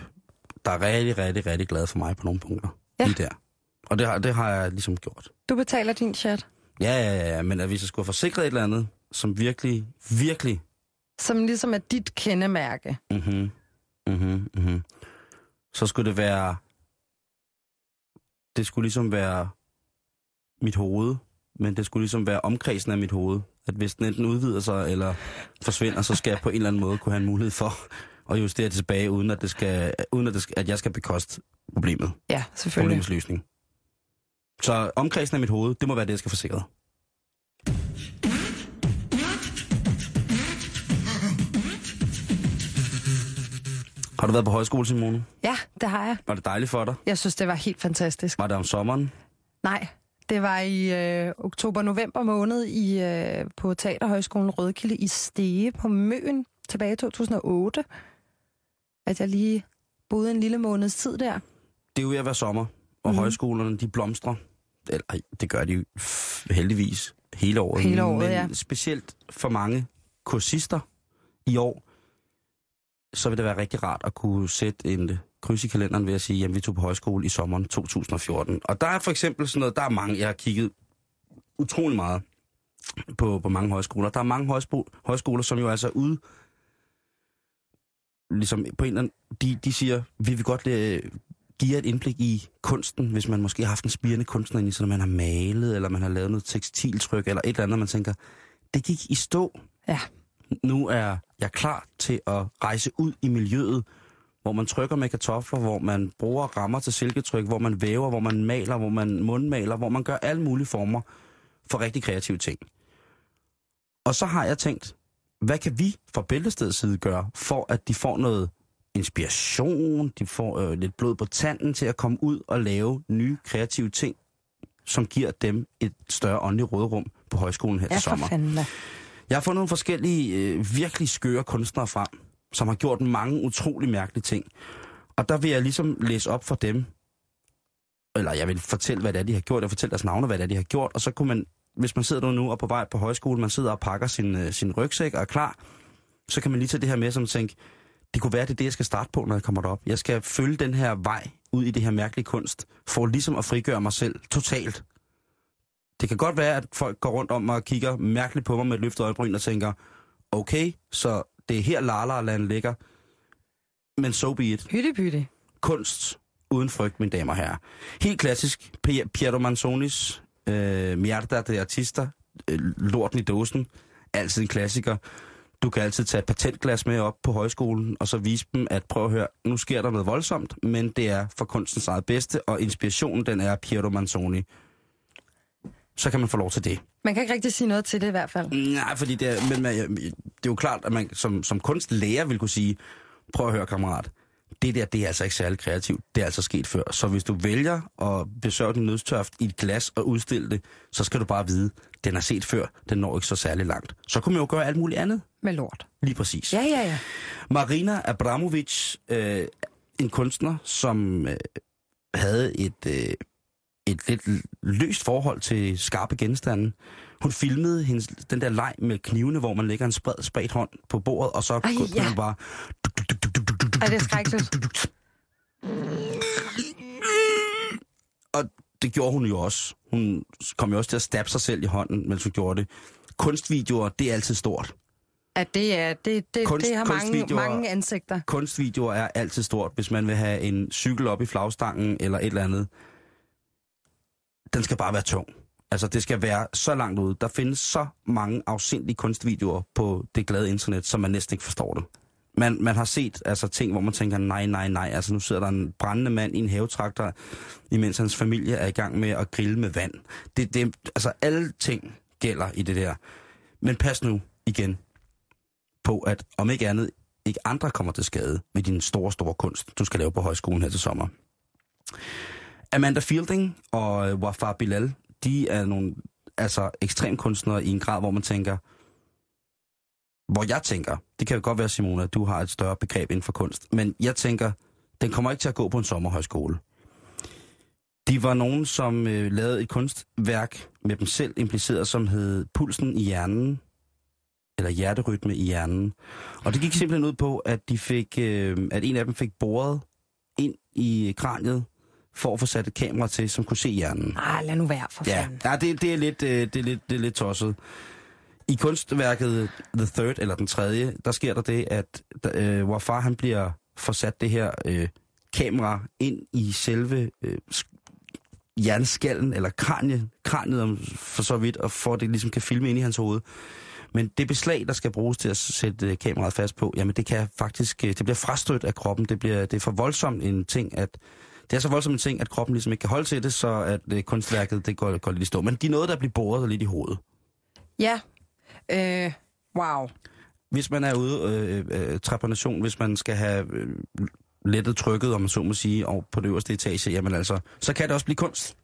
der er rigtig, rigtig, rigtig glad for mig på nogle punkter. Ja. Lige der. Og det har, det har jeg ligesom gjort. Du betaler din chat. Ja, ja, ja, ja, men at hvis jeg skulle have forsikret et eller andet, som virkelig, virkelig... Som ligesom er dit kendemærke. Mhm, mhm, mhm. Så skulle det være... Det skulle ligesom være mit hoved, men det skulle ligesom være omkredsen af mit hoved. At hvis den enten udvider sig eller forsvinder, så skal jeg på en eller anden måde kunne have en mulighed for at justere det tilbage, uden at, det skal, uden at, det skal, at jeg skal bekoste problemet. Ja, selvfølgelig. Problemets løsning. Så omkredsen af mit hoved, det må være det, jeg skal forsikre. Har du været på højskole, Simone? Ja, det har jeg. Var det dejligt for dig? Jeg synes, det var helt fantastisk. Var det om sommeren? Nej, det var i øh, oktober-november måned i, øh, på Teaterhøjskolen Rødkilde i Stege på Møen tilbage i 2008. At jeg lige boede en lille måneds tid der. Det er jo ved at være sommer, og mm. højskolerne, de blomstrer. Eller, ej, det gør de heldigvis hele året. Hele året, Men ja. specielt for mange kursister i år, så vil det være rigtig rart at kunne sætte en kryds i kalenderen ved at sige, at vi tog på højskole i sommeren 2014. Og der er for eksempel sådan noget, der er mange, jeg har kigget utrolig meget på, på mange højskoler. Der er mange højsko- højskoler, som jo altså er ude, ligesom på en eller anden, de, de siger, vi vil godt øh, give et indblik i kunsten, hvis man måske har haft en spirende kunstner ind i, så man har malet, eller man har lavet noget tekstiltryk, eller et eller andet, man tænker, det gik i stå. Ja. Nu er jeg klar til at rejse ud i miljøet, hvor man trykker med kartofler, hvor man bruger rammer til silketryk, hvor man væver, hvor man maler, hvor man mundmaler, hvor man gør alle mulige former for rigtig kreative ting. Og så har jeg tænkt, hvad kan vi fra Bæltestedets side gøre, for at de får noget inspiration, de får øh, lidt blod på tanden til at komme ud og lave nye kreative ting, som giver dem et større åndeligt rådrum på højskolen her Ja, til sommer. fanden. Jeg har fundet nogle forskellige, øh, virkelig skøre kunstnere frem, som har gjort mange utrolig mærkelige ting. Og der vil jeg ligesom læse op for dem, eller jeg vil fortælle, hvad det er, de har gjort, og fortælle deres navne, hvad det er, de har gjort, og så kunne man, hvis man sidder der nu og på vej på højskole, man sidder og pakker sin, øh, sin rygsæk og er klar, så kan man lige tage det her med, som tænke, det kunne være, det er det, jeg skal starte på, når jeg kommer derop. Jeg skal følge den her vej ud i det her mærkelige kunst, for ligesom at frigøre mig selv totalt. Det kan godt være, at folk går rundt om og kigger mærkeligt på mig med et løftet øjebryn og tænker, okay, så det er her Lala-land ligger, men so be it. Hytte Kunst uden frygt, mine damer og herrer. Helt klassisk, Pi- Piero Manzonis øh, Mierda de Artista, øh, Lorten i dåsen, altid en klassiker. Du kan altid tage et patentglas med op på højskolen, og så vise dem, at prøv at høre, nu sker der noget voldsomt, men det er for kunstens eget bedste, og inspirationen, den er Piero Manzoni. Så kan man få lov til det. Man kan ikke rigtig sige noget til det i hvert fald. Nej, fordi det er, men det er jo klart, at man som, som kunstlærer vil kunne sige, prøv at høre kammerat, det der, det er altså ikke særlig kreativt. Det er altså sket før. Så hvis du vælger at besøge din nødstørft i et glas og udstille det, så skal du bare vide, den er set før, den når ikke så særlig langt. Så kunne man jo gøre alt muligt andet. Med lort. Lige præcis. Ja, ja, ja. Marina Abramovic, øh, en kunstner, som øh, havde et, øh, et lidt løst forhold til skarpe genstande. Hun filmede hendes, den der leg med knivene, hvor man lægger en spredt, spredt hånd på bordet, og så Ej, går ja. man bare... Ej, det er skrækkeligt. Og det gjorde hun jo også. Hun kom jo også til at stabbe sig selv i hånden, mens hun gjorde det. Kunstvideoer, det er altid stort. At det, er, det, det, Kunst- det har mange, mange ansigter. Kunstvideoer er altid stort, hvis man vil have en cykel op i flagstangen eller et eller andet. Den skal bare være tung. Altså, det skal være så langt ude. Der findes så mange afsindige kunstvideoer på det glade internet, som man næsten ikke forstår det. Man, man har set altså, ting, hvor man tænker, nej, nej, nej. Altså, nu sidder der en brændende mand i en havetraktor, imens hans familie er i gang med at grille med vand. Det, det, altså, alle ting gælder i det der. Men pas nu igen på, at om ikke andet, ikke andre kommer til skade med din store, store kunst, du skal lave på højskolen her til sommer. Amanda Fielding og øh, Wafar Bilal, de er nogle altså ekstremkunstnere i en grad, hvor man tænker, hvor jeg tænker, det kan jo godt være, Simone, at du har et større begreb inden for kunst, men jeg tænker, den kommer ikke til at gå på en sommerhøjskole. De var nogen, som øh, lavede et kunstværk med dem selv impliceret, som hed Pulsen i hjernen, eller hjerterytme i hjernen. Og det gik simpelthen ud på, at de fik, øh, at en af dem fik boret ind i kraniet, for at få sat et kamera til, som kunne se hjernen. Ah, lad nu være for Ja, fanden. ja det, det, er lidt, øh, det, er lidt, det er lidt tosset. I kunstværket The Third, eller den tredje, der sker der det, at øh, hvor far han bliver forsat det her øh, kamera ind i selve øh, sk- hjerneskallen, eller kranie, kraniet om, for så vidt, og for at det ligesom kan filme ind i hans hoved. Men det beslag, der skal bruges til at sætte øh, kameraet fast på, jamen det kan faktisk, øh, det bliver frastødt af kroppen. Det, bliver, det er for voldsomt en ting, at det er så voldsomt en ting, at kroppen ligesom ikke kan holde til det, så at øh, kunstværket det går, går lidt i stå. Men de er noget, der bliver boret lidt i hovedet. Ja. Øh, wow. Hvis man er ude øh, øh, trepanation, hvis man skal have øh, lettet trykket, om man så må sige, og på det øverste etage, jamen altså, så kan det også blive kunst.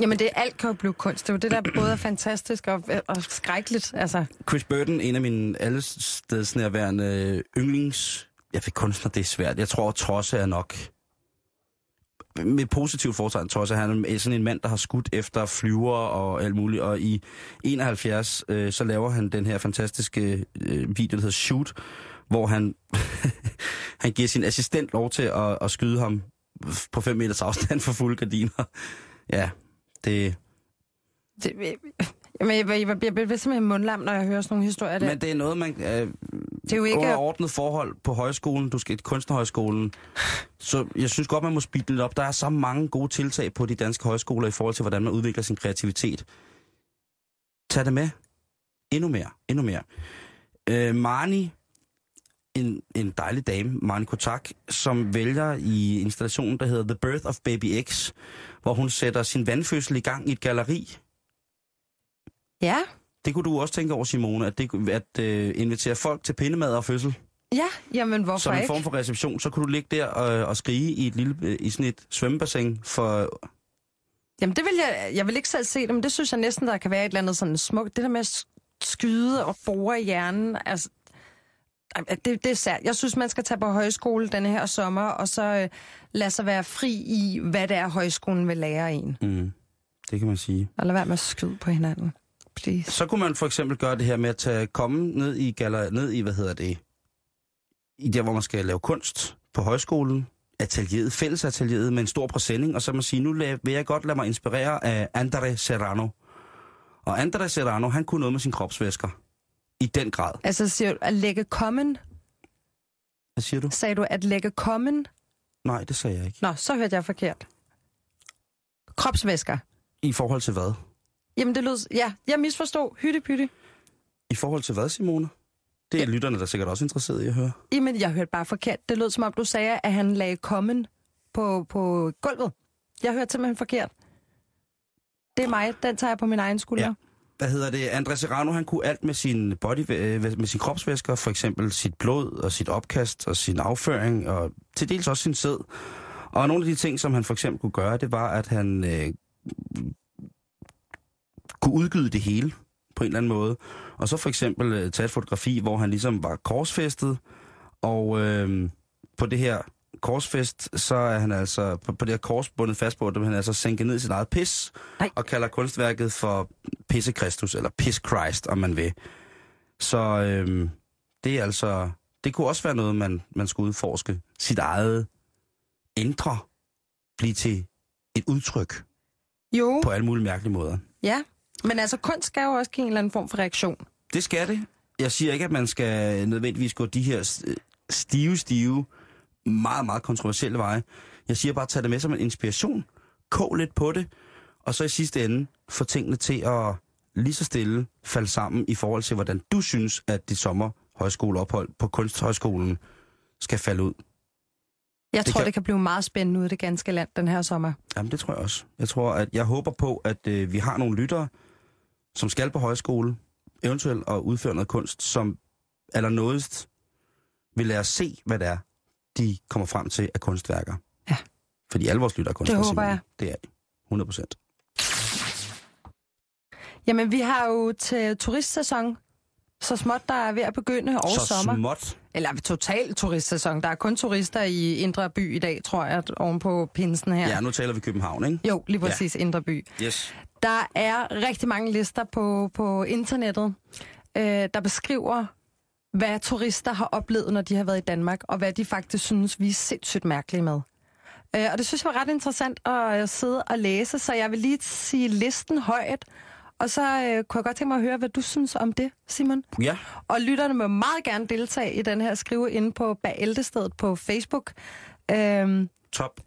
Jamen, det alt kan jo blive kunst. Det er jo det, der både er fantastisk og, og skrækkeligt. Altså, Chris Burton, en af mine allestedsnærværende yndlings... Jeg fik kunstner, det er svært. Jeg tror, Trosse er nok... Med positivt foretegn, Trosse, han er sådan en mand, der har skudt efter flyver og alt muligt. Og i 71, øh, så laver han den her fantastiske øh, video, der hedder Shoot, hvor han, han giver sin assistent lov til at, at skyde ham på 5 meters afstand for fulde gardiner. Ja, det... det, jamen, jeg, jeg, jeg, jeg bliver simpelthen mundlam, når jeg hører sådan nogle historier. Der. Men det er noget, man... Øh, det er jo ikke... under ordnet forhold på højskolen, du skal kunstnerhøjskolen, så jeg synes godt, man må speede lidt op. Der er så mange gode tiltag på de danske højskoler i forhold til, hvordan man udvikler sin kreativitet. Tag det med. Endnu mere. Endnu mere. Øh, Marni, en, en dejlig dame, Marni Kotak, som vælger i installationen, der hedder The Birth of Baby X, hvor hun sætter sin vandfødsel i gang i et galeri. Ja, Det kunne du også tænke over, Simone, at, det, at øh, invitere folk til pindemad og fødsel. ja, jamen hvorfor som en ikke? form for reception, så kunne du ligge der og, og skrige i, et lille, øh, i sådan et svømmebassin for... Jamen det vil jeg, jeg vil ikke selv se det, men det synes jeg næsten, der kan være et eller andet sådan smukt. Det der med at sk- skyde og bore i hjernen, altså, det, det er sært. Jeg synes, man skal tage på højskole denne her sommer, og så øh, lade sig være fri i, hvad det er, højskolen vil lære en. Mm, det kan man sige. Og lade være med at skyde på hinanden. Please. Så kunne man for eksempel gøre det her med at tage, komme ned i, galler, ned i, hvad hedder det, i der, hvor man skal lave kunst på højskolen, atelieret, fællesatelieret med en stor præsending, og så man sige, nu vil jeg godt lade mig inspirere af Andre Serrano. Og Andre Serrano, han kunne noget med sin kropsvæsker. I den grad. Altså siger du, at lægge kommen? Hvad siger du? Sagde du, at lægge kommen? Nej, det sagde jeg ikke. Nå, så hørte jeg forkert. Kropsvæsker. I forhold til hvad? Jamen det lød... Ja, jeg misforstod. Hytte I forhold til hvad, Simone? Det er ja. lytterne, der er sikkert også interesseret i at høre. Jamen, jeg hørte bare forkert. Det lød som om, du sagde, at han lagde kommen på, på gulvet. Jeg hørte simpelthen forkert. Det er mig. Den tager jeg på min egen skulder. Ja. Hvad hedder det? Andres Serrano, han kunne alt med sin body, med sin kropsvæsker, for eksempel sit blod og sit opkast og sin afføring, og til dels også sin sæd. Og nogle af de ting, som han for eksempel kunne gøre, det var, at han øh, kunne udgyde det hele på en eller anden måde. Og så for eksempel øh, tage et fotografi, hvor han ligesom var korsfæstet, og øh, på det her korsfest, så er han altså på, på det her kors bundet fast på, at han altså sænket ned i sit eget pis, Nej. og kalder kunstværket for Pisse Kristus, eller Piss Christ, om man vil. Så øh, det er altså, det kunne også være noget, man, man skulle udforske. Sit eget ændre, blive til et udtryk Jo, på alle mulige mærkelige måder. ja. Men altså, kunst skal jo også give en eller anden form for reaktion. Det skal det. Jeg siger ikke, at man skal nødvendigvis gå de her s- stive, stive, meget, meget kontroversielle veje. Jeg siger bare, at tage det med som en inspiration. Kog lidt på det. Og så i sidste ende få tingene til at lige så stille falde sammen i forhold til, hvordan du synes, at dit sommerhøjskoleophold på Kunsthøjskolen skal falde ud. Jeg Det tror, kan- det kan blive meget spændende ude i det ganske land den her sommer. Jamen, det tror jeg også. Jeg tror, at jeg håber på, at øh, vi har nogle lyttere, som skal på højskole, eventuelt at udføre noget kunst, som allernådigst vil lade os se, hvad det er, de kommer frem til af kunstværker. Ja. Fordi alle vores lyttere er kunstnere. håber Simone. jeg. Det er de. 100 procent. Jamen, vi har jo til turistsæson, så småt der er ved at begynde over Så sommer. småt. Eller total turistsæson. Der er kun turister i Indre By i dag, tror jeg, oven på pinsen her. Ja, nu taler vi København, ikke? Jo, lige præcis ja. Indre By. Yes. Der er rigtig mange lister på, på internettet, øh, der beskriver, hvad turister har oplevet, når de har været i Danmark, og hvad de faktisk synes, vi er sindssygt mærkelige med. Øh, og det synes jeg var ret interessant at sidde og læse, så jeg vil lige sige listen højt, og så øh, kunne jeg godt tænke mig at høre, hvad du synes om det, Simon. Ja. Og lytterne må meget gerne deltage i den her skrive inde på Bæltestedet på Facebook. Øhm, Top.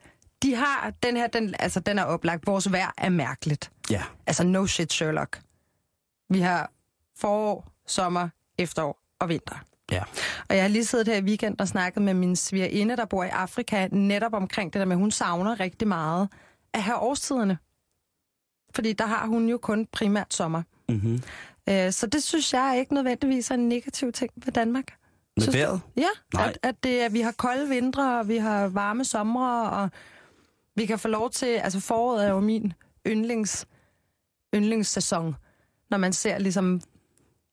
de har den her, den, altså den er oplagt. Vores vejr er mærkeligt. Ja. Altså no shit Sherlock. Vi har forår, sommer, efterår og vinter. Ja. Og jeg har lige siddet her i weekend og snakket med min svigerinde, der bor i Afrika, netop omkring det der med, at hun savner rigtig meget at have årstiderne. Fordi der har hun jo kun primært sommer. Mm-hmm. Øh, så det synes jeg ikke nødvendigvis er en negativ ting ved Danmark. Med vejret? Ja, Nej. at, at, det, at vi har kolde vintre, og vi har varme somre, og vi kan få lov til... Altså foråret er jo min yndlings, yndlingssæson, når man ser ligesom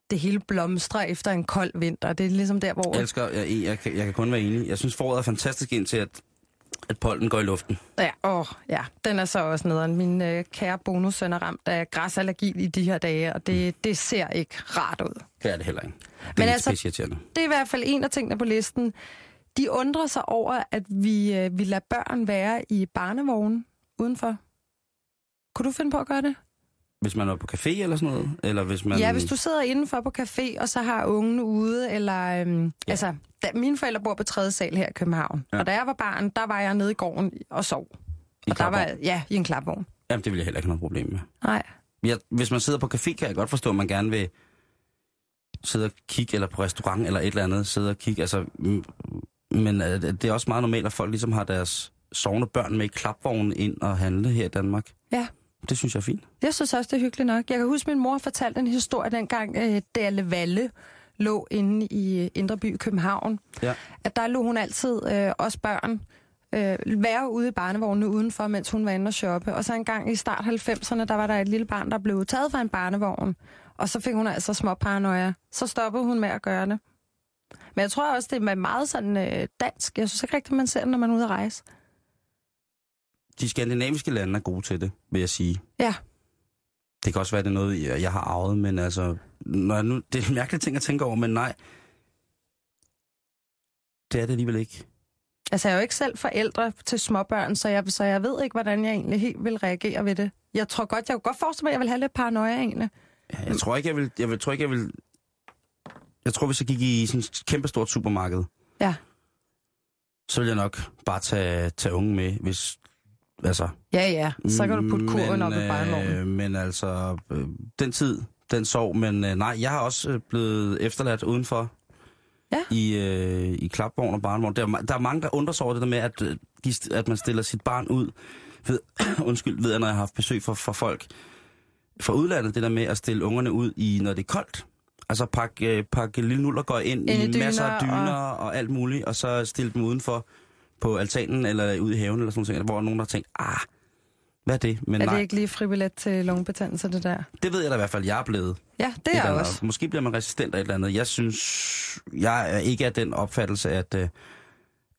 det hele blomstre efter en kold vinter. Det er ligesom der, hvor... Jeg elsker, jeg, jeg, kan, jeg kan kun være enig. Jeg synes, foråret er fantastisk indtil, at, at pollen går i luften. Ja, åh, ja, den er så også nederen. Min øh, kære bonussøn er ramt af græsallergi i de her dage, og det, det ser ikke rart ud. Det er det heller ikke. Det Men altså-. Det er i hvert fald en af tingene på listen. De undrer sig over, at vi, øh, vi lader børn være i barnevognen udenfor. Kunne du finde på at gøre det? Hvis man er på café eller sådan noget? Eller hvis man... Ja, hvis du sidder indenfor på café, og så har ungen ude, eller... Øhm, ja. Altså, da, mine forældre bor på tredje sal her i København. Ja. Ja. Og da jeg var barn, der var jeg nede i gården og sov. I og der var, ja, i en klapvogn. Jamen, det vil jeg heller ikke have noget problem med. Nej. Jeg, hvis man sidder på café, kan jeg godt forstå, at man gerne vil sidde og kigge, eller på restaurant, eller et eller andet, sidde og kigge. Altså, men øh, det er også meget normalt, at folk ligesom har deres sovende børn med i klapvognen ind og handle her i Danmark. Ja. Det synes jeg er fint. Jeg synes også, det er hyggeligt nok. Jeg kan huske, at min mor fortalte en historie dengang, øh, Dalle Valle lå inde i øh, Indre By København. Ja. At der lå hun altid, øh, os børn, øh, være ude i barnevognene udenfor, mens hun var inde og shoppe. Og så en gang i start 90'erne, der var der et lille barn, der blev taget fra en barnevogn. Og så fik hun altså små paranoia. Så stoppede hun med at gøre det. Men jeg tror også, det er meget sådan øh, dansk. Jeg synes ikke rigtigt, man ser det, når man er ude at rejse. De skandinaviske lande er gode til det, vil jeg sige. Ja. Det kan også være, det er noget, jeg jeg har arvet, men altså... Når nu, det er en mærkelig ting at tænke over, men nej. Det er det alligevel ikke. Altså, jeg er jo ikke selv forældre til småbørn, så jeg, så jeg ved ikke, hvordan jeg egentlig helt vil reagere ved det. Jeg tror godt, jeg kunne godt forestille mig, at jeg vil have lidt paranoia egentlig. Jeg tror ikke, jeg vil... Jeg, vil, tror ikke, jeg vil... Jeg tror, hvis jeg gik i sådan et kæmpestort supermarked, Ja. så ville jeg nok bare tage, tage unge med, hvis... Altså, Ja, ja. Så kan du putte kurven op i øh, barnevognen. Men altså, øh, den tid, den sov. Men øh, nej, jeg har også øh, blevet efterladt udenfor Ja. i, øh, i klapvogn og barnevogn. Der, er der er mange, der undrer sig over det der med, at, øh, de, at man stiller sit barn ud. Ved, undskyld, ved jeg, når jeg har haft besøg fra, fra folk fra udlandet, det der med at stille ungerne ud i, når det er koldt. Altså pakke, øh, pakke lille nuller går ind, i masser af dyner og- og... og alt muligt, og så stille dem udenfor på altanen eller ude i haven eller sådan noget, hvor nogen der har tænkt, ah, hvad er det? Men Er nej, det ikke lige fribillet til lungebetændelse, det der? det ved jeg da i hvert fald, jeg er blevet. Ja, det Et er jeg også. Måske bliver man resistent af et eller andet. Jeg synes, jeg er ikke af den opfattelse, at, øh,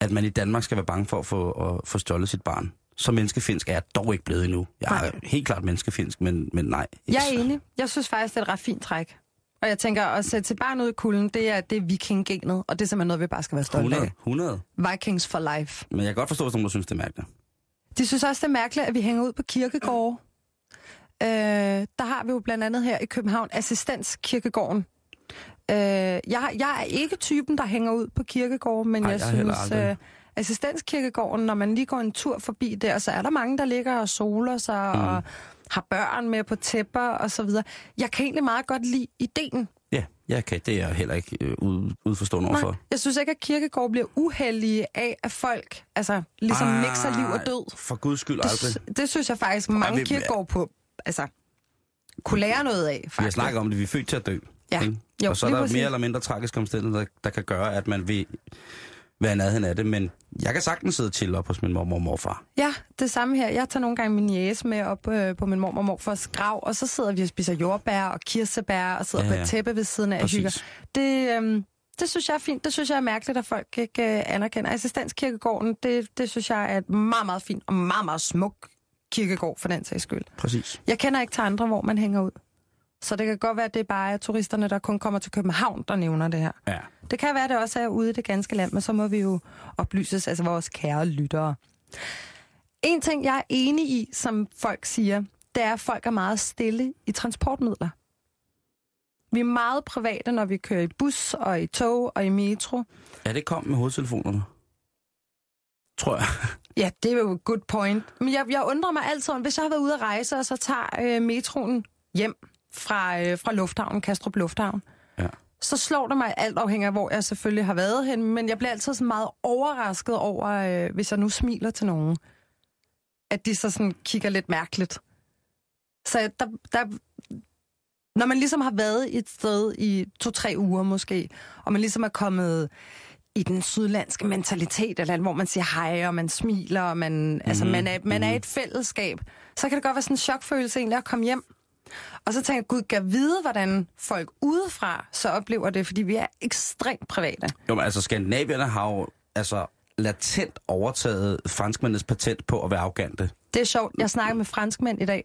at man i Danmark skal være bange for at få, at få stjålet sit barn. Så menneskefinsk er jeg dog ikke blevet endnu. Jeg er Nej. helt klart menneskefinsk, men, men nej. Jeg er enig. Jeg synes faktisk, det er et ret fint træk. Og jeg tænker, at sætte sit barn ud i kulden, det er, det er vikinggenet, og det er simpelthen noget, vi bare skal være stolte 100, af. 100. Vikings for life. Men jeg kan godt forstå, hvis nogen synes, det er mærkeligt. De synes også, det er mærkeligt, at vi hænger ud på kirkegårde. Øh, der har vi jo blandt andet her i København Assistenskirkegården. Øh, jeg, jeg er ikke typen, der hænger ud på kirkegårde, men Ej, jeg, jeg synes, øh, Assistenskirkegården, når man lige går en tur forbi der, så er der mange, der ligger og soler sig mm. og har børn med på tæpper og så videre. Jeg kan egentlig meget godt lide ideen. Ja, jeg kan. Det er jeg heller ikke øh, ude, udforstående overfor. Nej, jeg synes ikke, at kirkegård bliver uheldige af, at folk altså, ligesom Ej, mixer liv og død. For guds skyld aldrig. Det, det synes jeg faktisk, mange vi- kirkegård på, altså, kunne lære noget af, Vi har faktisk. snakket om det, vi er født til at dø. Ja. ikke? Jo, og så er der præcis. mere eller mindre tragiske omstændigheder, der, der kan gøre, at man vil være nærheden af det, men jeg kan sagtens sidde til op hos min mormor og morfar. Ja, det samme her. Jeg tager nogle gange min jæs med op øh, på min mormor og morfars grav, og så sidder vi og spiser jordbær og kirsebær og sidder Ja, ja, på et tæppe ved siden af og hygger. Det, øhm, det synes jeg er fint. Det synes jeg er mærkeligt, at folk ikke øh, anerkender. Assistenskirkegården, det, det synes jeg er et meget, meget fint og meget, meget smuk kirkegård for den sags skyld. Præcis. Jeg kender ikke til andre, hvor man hænger ud. Så det kan godt være, at det er bare turisterne, der kun kommer til København, der nævner det her. Ja. Det kan være, at det også er ude i det ganske land, men så må vi jo oplyses, altså vores kære lyttere. En ting, jeg er enig i, som folk siger, det er, at folk er meget stille i transportmidler. Vi er meget private, når vi kører i bus og i tog og i metro. Ja, det kom med hovedtelefonerne. Tror jeg. Ja, det er jo et good point. Men jeg, jeg undrer mig altid om, hvis jeg har været ude at rejse, og så tager øh, metroen hjem fra, øh, fra lufthavnen, Kastrup Lufthavn, Ja. så slår det mig alt afhængig af, hvor jeg selvfølgelig har været hen, men jeg bliver altid sådan meget overrasket over, øh, hvis jeg nu smiler til nogen, at de så sådan kigger lidt mærkeligt. Så der, der, når man ligesom har været et sted i to-tre uger måske, og man ligesom er kommet i den sydlandske mentalitet, eller hvor man siger hej, og man smiler, og man, mm-hmm. altså, man, er, man er i et fællesskab, så kan det godt være sådan en chokfølelse egentlig at komme hjem. Og så tænker jeg, gud, kan vide, hvordan folk udefra så oplever det, fordi vi er ekstremt private. Jo, men altså, skandinavierne har jo altså, latent overtaget franskmændenes patent på at være arrogante. Det er sjovt. Jeg snakker med franskmænd i dag.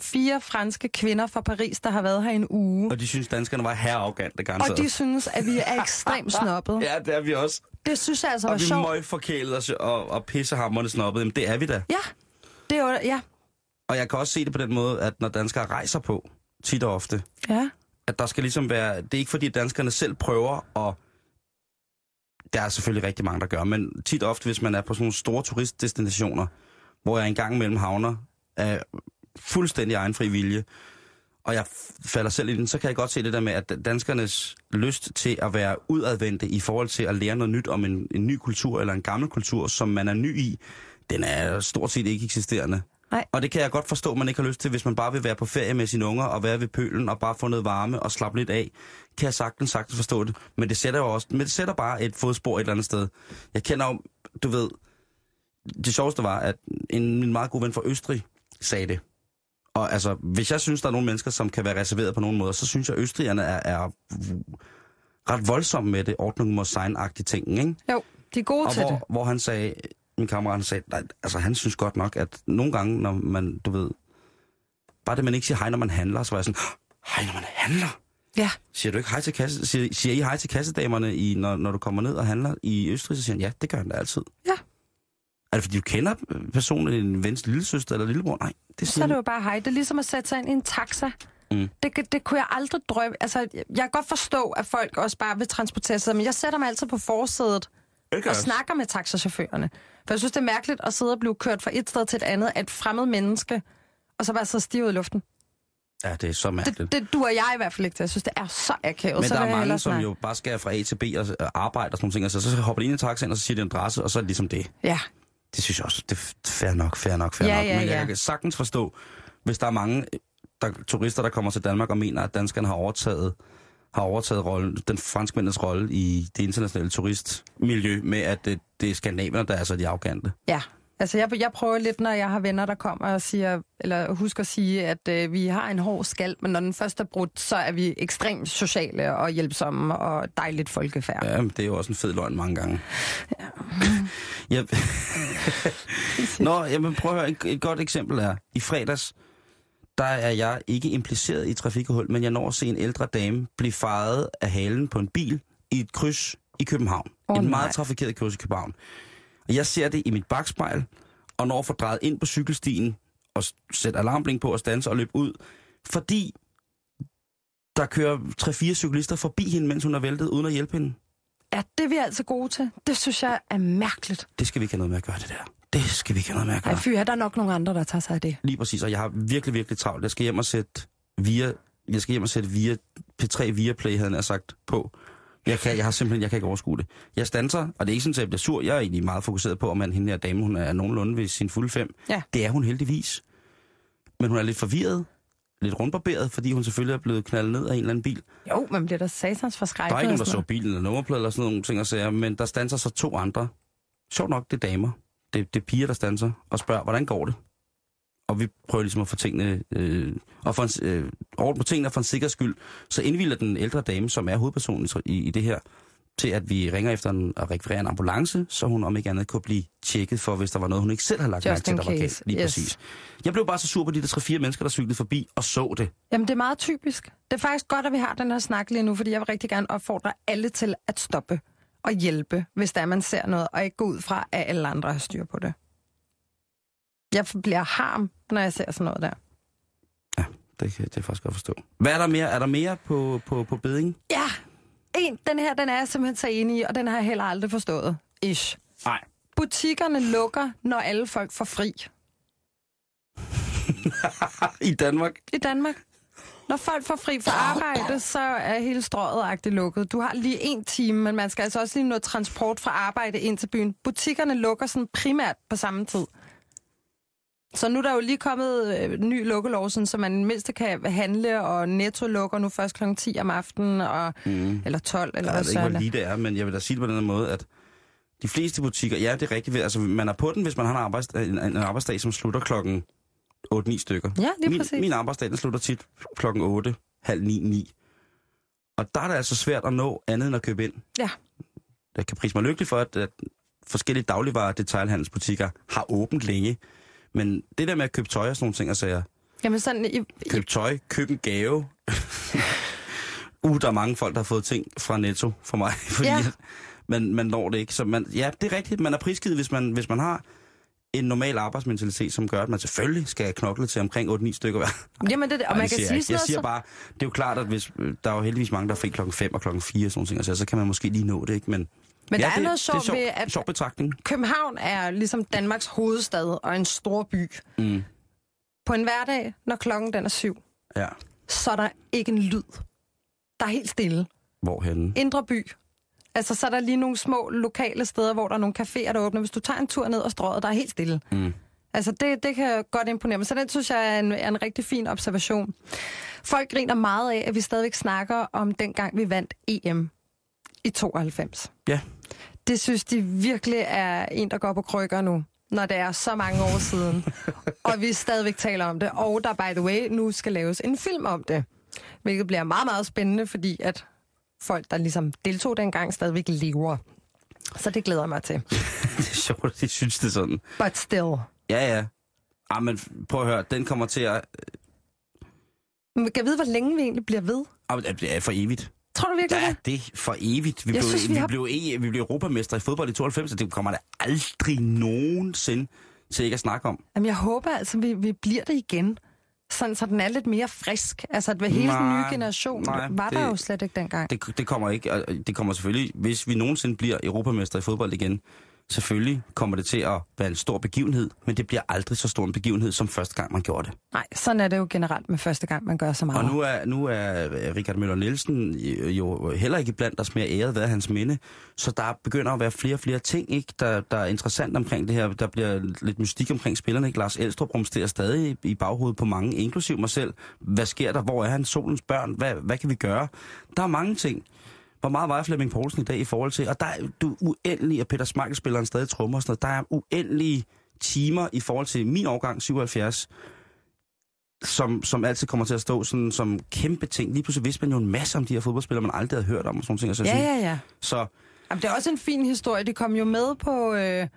Fire franske kvinder fra Paris, der har været her en uge. Og de synes, danskerne var herrearrogante, garanteret. Og de synes, at vi er ekstremt snobbet. Ja, det er vi også. Det synes jeg altså var Og vi sjovt. møgforkælet og, og, og pissehammerne snobbet. Jamen, det er vi da. Ja, det er jo, ja. Og jeg kan også se det på den måde, at når danskere rejser på, tit og ofte, Ja. at der skal ligesom være... Det er ikke fordi, danskerne selv prøver at... Der er selvfølgelig rigtig mange, der gør, men tit og ofte, hvis man er på sådan nogle store turistdestinationer, hvor jeg engang imellem havner af fuldstændig egen fri vilje, og jeg falder selv i den, så kan jeg godt se det der med, at danskernes lyst til at være udadvendte i forhold til at lære noget nyt om en, en ny kultur eller en gammel kultur, som man er ny i, den er stort set ikke eksisterende. Nej. Og det kan jeg godt forstå, at man ikke har lyst til, hvis man bare vil være på ferie med sine unger og være ved pølen og bare få noget varme og slappe lidt af. Kan jeg sagtens, sagtens forstå det. Men det sætter jo også, men det sætter bare et fodspor et eller andet sted. Jeg kender jo, du ved, det sjoveste var, at en min meget god ven fra Østrig sagde det. Og altså, hvis jeg synes, der er nogle mennesker, som kan være reserveret på nogen måde, så synes jeg, at østrigerne er, er ret voldsomme med det ordning må sign agtige ting, ikke? Jo, de er gode Og til det. hvor, hvor han sagde, min kammerat han sagde, nej, altså han synes godt nok, at nogle gange, når man, du ved, bare det, man ikke siger hej, når man handler, så var jeg sådan, hej, når man handler. Ja. Siger du ikke hej til kasse, siger, siger I hej til kassedamerne, i, når, når du kommer ned og handler i Østrig? Så siger han, ja, det gør han da altid. Ja. Er det fordi, du kender personen, en vens lille søster eller lillebror? Nej, det Så siger er det jo bare hej. Det er ligesom at sætte sig ind i en taxa. Mm. Det, det kunne jeg aldrig drømme. Altså, jeg kan godt forstå, at folk også bare vil transportere sig, men jeg sætter mig altid på forsædet og snakker med taxachaufførerne. For jeg synes, det er mærkeligt at sidde og blive kørt fra et sted til et andet af et fremmed menneske, og så bare sidde stiv i luften. Ja, det er så mærkeligt. Det, det duer jeg i hvert fald ikke til. Jeg synes, det er så akavet. Men så der er jeg mange, som jo bare skal fra A til B og øh, arbejde og sådan nogle ting. Altså, så hopper de ind i taxaen, og så siger de en adresse, og så er det ligesom det. Ja, Det synes jeg også, det er fair nok, fair nok, fair Ja, nok. ja, Men jeg ja. kan sagtens forstå, hvis der er mange øh, der, turister, der kommer til Danmark og mener, at danskerne har overtaget, har overtaget rollen, den franskmændenes rolle i det internationale turistmiljø, med at det, det er skandinaverne, der er så de arrogante. ja. Altså, jeg, jeg prøver lidt, når jeg har venner, der kommer og siger, eller husker at sige, at øh, vi har en hård skal, men når den først er brudt, så er vi ekstremt sociale og hjælpsomme og dejligt folkefærd. Ja, men det er jo også en fed løgn mange gange. Ja. ja. Nå, jamen prøv at høre, et, et godt eksempel er, i fredags, der er jeg ikke impliceret i trafikuheld, men jeg når at se en ældre dame blive faret af halen på en bil i et kryds i København. Oh, nej. meget trafikeret kryds i København. Og jeg ser det i mit bagspejl, og når at få drejet ind på cykelstien, og sætte alarmblink på og standse og løbe ud, fordi der kører tre-fire cyklister forbi hende, mens hun er væltet, uden at hjælpe hende. Ja, det er vi altså gode til. Det synes jeg er mærkeligt. Det skal vi ikke have noget med at gøre, det der. Det skal vi ikke have noget med at gøre. Ej, fy, er der nok nogle andre, der tager sig af det? Lige præcis, og jeg har virkelig, virkelig travlt. Jeg skal hjem og sætte via, jeg skal hjem og sætte via P3 via Play, havde jeg sagt, på. Jeg, kan, jeg har simpelthen, jeg kan ikke overskue det. Jeg standser, og det er ikke sådan, at jeg bliver sur. Jeg er egentlig meget fokuseret på, om man, hende her dame, hun er nogenlunde ved sin fulde fem. Ja. Det er hun heldigvis. Men hun er lidt forvirret, lidt rundbarberet, fordi hun selvfølgelig er blevet knaldet ned af en eller anden bil. Jo, man bliver da satans Der forskrækket. er ikke nogen, der så bilen eller nummerplade eller sådan nogle ting og sager, men der standser så to andre. Sjovt nok, det er damer. Det, det er piger, der standser og spørger, hvordan går det? Og vi prøver ligesom at få tingene, øh, og for en, øh, orden på tingene for en sikkerheds skyld, så indvilder den ældre dame, som er hovedpersonen i, i det her, til at vi ringer efter en, at rekvirere en ambulance, så hun om ikke andet kunne blive tjekket for, hvis der var noget, hun ikke selv havde lagt Just mærke til, der var galt. Lige yes. præcis. Jeg blev bare så sur på de der tre-fire mennesker, der cyklede forbi og så det. Jamen, det er meget typisk. Det er faktisk godt, at vi har den her snak lige nu, fordi jeg vil rigtig gerne opfordre alle til at stoppe og hjælpe, hvis der man ser noget, og ikke gå ud fra, at alle andre har styr på det. Jeg bliver harm, når jeg ser sådan noget der. Det kan det kan jeg faktisk godt forstå. Hvad er der mere? Er der mere på, på, på beding? Ja, en, den her, den er jeg simpelthen så enig i, og den har jeg heller aldrig forstået. Ish. Nej. Butikkerne lukker, når alle folk får fri I Danmark? i Danmark. Når folk får fri fra arbejde, så er hele strøget lukket. Du har lige en time, men man skal altså også lige noget transport fra arbejde ind til byen. Butikkerne lukker sådan primært på samme tid. Så nu er der jo lige kommet øh, ny lukkelov, sådan, så man mindst kan handle, og Netto lukker nu først kl. 10 om aftenen, og, Mm. eller 12, eller Jeg ved ikke, hvor lige det er, men jeg vil da sige det på den måde, at de fleste butikker, ja, det er rigtigt, altså man er på den, hvis man har en, arbejds, en, en arbejdsdag, som slutter klokken 8-9 stykker. Ja, lige min, præcis. min arbejdsdag, den slutter tit klokken 8, halv 9, 9. Og der er det altså svært at nå andet end at købe ind. Ja. Jeg kan prise mig lykkelig for, at, at forskellige dagligvarer detailhandelsbutikker har åbent længe. Men det der med at købe tøj og sådan nogle ting, og sager, Jamen sådan, i, i, køb tøj, køb en gave. uh, der er mange folk, der har fået ting fra Netto for mig, fordi Ja. man, man når det ikke. Så man, ja, det er rigtigt, man er prisgivet, hvis man, hvis man har en normal arbejdsmentalitet, som gør, at man selvfølgelig skal knokle til omkring 8-9 stykker hver. jamen det, og Ej, man kan sige jeg, sådan jeg noget, siger så- bare, det er jo klart, at hvis, der er jo heldigvis mange, der er fri klokken 5 og klokken 4 og sådan nogle ting, altså, så kan man måske lige nå det, ikke? Men, Men ja, der er det, noget sjovt ved, at- sjov betragtning. København er ligesom Danmarks hovedstad og en stor by. Mm. På en hverdag, når klokken den er syv, Ja, så er der ikke en lyd. Der er helt stille. hvorhenne? Indre by. Altså, så er der lige nogle små lokale steder, hvor der er nogle caféer, der åbner. Hvis du tager en tur ned og strøget, der er helt stille. Mm. Altså, det, det kan godt imponere mig. Så den synes jeg er en, er en rigtig fin observation. Folk griner meget af, at vi stadigvæk snakker om dengang, vi vandt EM i 92. Ja. Det synes de virkelig er en, der går på krykker nu, når det er så mange år siden. og vi stadigvæk taler om det. Og der, by the way, nu skal laves en film om det. Hvilket bliver meget, meget spændende, fordi at folk, der ligesom deltog dengang, stadigvæk lever. Så det glæder jeg mig til. det er sjovt, at de synes det sådan. But still. Ja, ja. Ah, men prøv at høre, den kommer til at... Men kan jeg vide, hvor længe vi egentlig bliver ved? Ah, er for evigt. Tror du virkelig Ja, det? det for evigt. Vi, Jeg blev, synes, vi vi, har- blev, e, vi blev europamester i fodbold i 92, og det kommer der aldrig nogensinde til ikke at snakke om. Jamen, jeg håber altså, vi, vi bliver det igen. Sådan, så den er lidt mere frisk. Altså, at hele den Nej, nye generation nej, var der det- jo slet ikke dengang. Det, det kommer ikke. og Det kommer selvfølgelig, hvis vi nogensinde bliver europamester i fodbold igen, selvfølgelig kommer det til at være en stor begivenhed, men det bliver aldrig så stor en begivenhed, som første gang man gjorde det. Nej, sådan er det jo generelt med første gang, man gør så meget. Og nu er, nu er Richard Møller Nielsen jo heller ikke blandt os mere æret, er hans minde. Så der begynder at være flere og flere ting, ikke, der, der er interessant omkring det her. Der bliver lidt mystik omkring spillerne. Ikke? Lars Elstrup rumsterer stadig i baghovedet på mange, inklusiv mig selv. Hvad sker der? Hvor er han? Solens børn? Hvad, hvad kan vi gøre? Der er mange ting. Hvor meget vejer Flemming Poulsen i dag i forhold til? Og der er du uendelig, og Peter Smeichel spiller en stadig trommer og sådan noget. Der er uendelige timer i forhold til min årgang, 77, som, som altid kommer til at stå sådan, som kæmpe ting. Lige pludselig vidste man jo en masse om de her fodboldspillere, man aldrig havde hørt om og sådan ting. Og så, Ja, ja, ja. så Jamen, det er også en fin historie. Det kom jo med på, øh,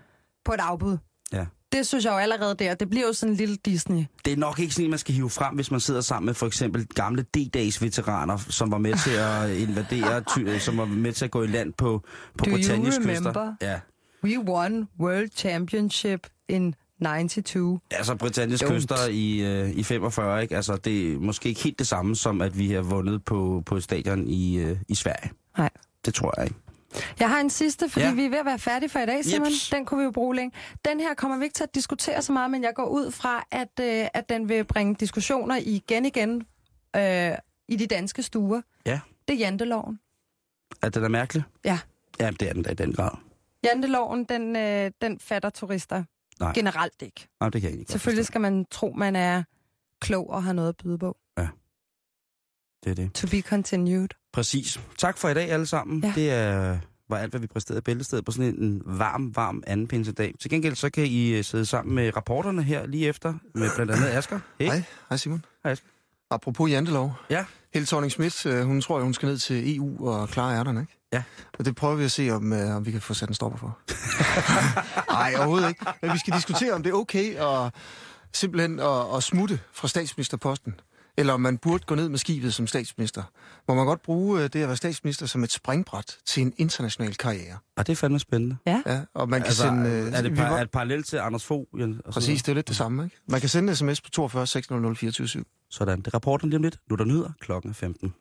på et afbud. ja. Det synes jeg jo allerede der. Det bliver jo sådan en lille Disney. Det er nok ikke sådan man skal hive frem, hvis man sidder sammen med for eksempel gamle D-Days-veteraner, som var med til at invadere, ty, som var med til at gå i land på, på Do you Britannias remember? kyster. Ja, We won World Championship in 92. altså Britannias Don't. kyster i, øh, i 45, ikke? Altså, det er måske ikke helt det samme, som at vi har vundet på, på stadion i, øh, i Sverige. Nej. Det tror jeg ikke. Jeg har en sidste, fordi ja. Vi er ved at være færdige for i dag, Simon. Jeps. Den kunne vi jo bruge længe. Den her kommer vi ikke til at diskutere så meget, men jeg går ud fra, at, øh, at den vil bringe diskussioner igen igen øh, i de danske stuer. Ja. Det er janteloven. Er det da mærkeligt? Ja. Ja, det er den da i den grad. Janteloven, den, øh, den fatter turister Nej. generelt ikke. Nej, det kan jeg ikke. Selvfølgelig skal man tro, man er klog og har noget at byde på. Det er det. To be continued. Præcis. Tak for i dag alle sammen. Ja. Det er, var alt, hvad vi præsterede i bæltestedet på sådan en varm, varm anden pinsedag. Til gengæld så kan I øh, sidde sammen med rapporterne her lige efter, med blandt andet Asger. Hey. Hej, hej Simon. Hej, Asger. Apropos jantelov. Ja. Helle thorning Schmidt, øh, hun tror, at hun skal ned til EU og klare ærterne, ikke? Ja. Og det prøver vi at se, om, øh, om vi kan få sat en stopper for. Nej, overhovedet ikke. Men vi skal diskutere, om det er okay at simpelthen at, at smutte fra statsministerposten. Eller om man burde gå ned med skibet som statsminister. Må man godt bruge øh, det at være statsminister som et springbræt til en international karriere. Og det er fandme spændende. Ja, og man kan Altså, sende... øh, er, det vi par, var- er det parallelt til Anders Fogh? Jens, og så Præcis, det er lidt det samme, ikke? Man kan sende en sms på 42 600 24 7. Sådan, det er rapporten lige om lidt. Nu er der nyheder klokken er 15.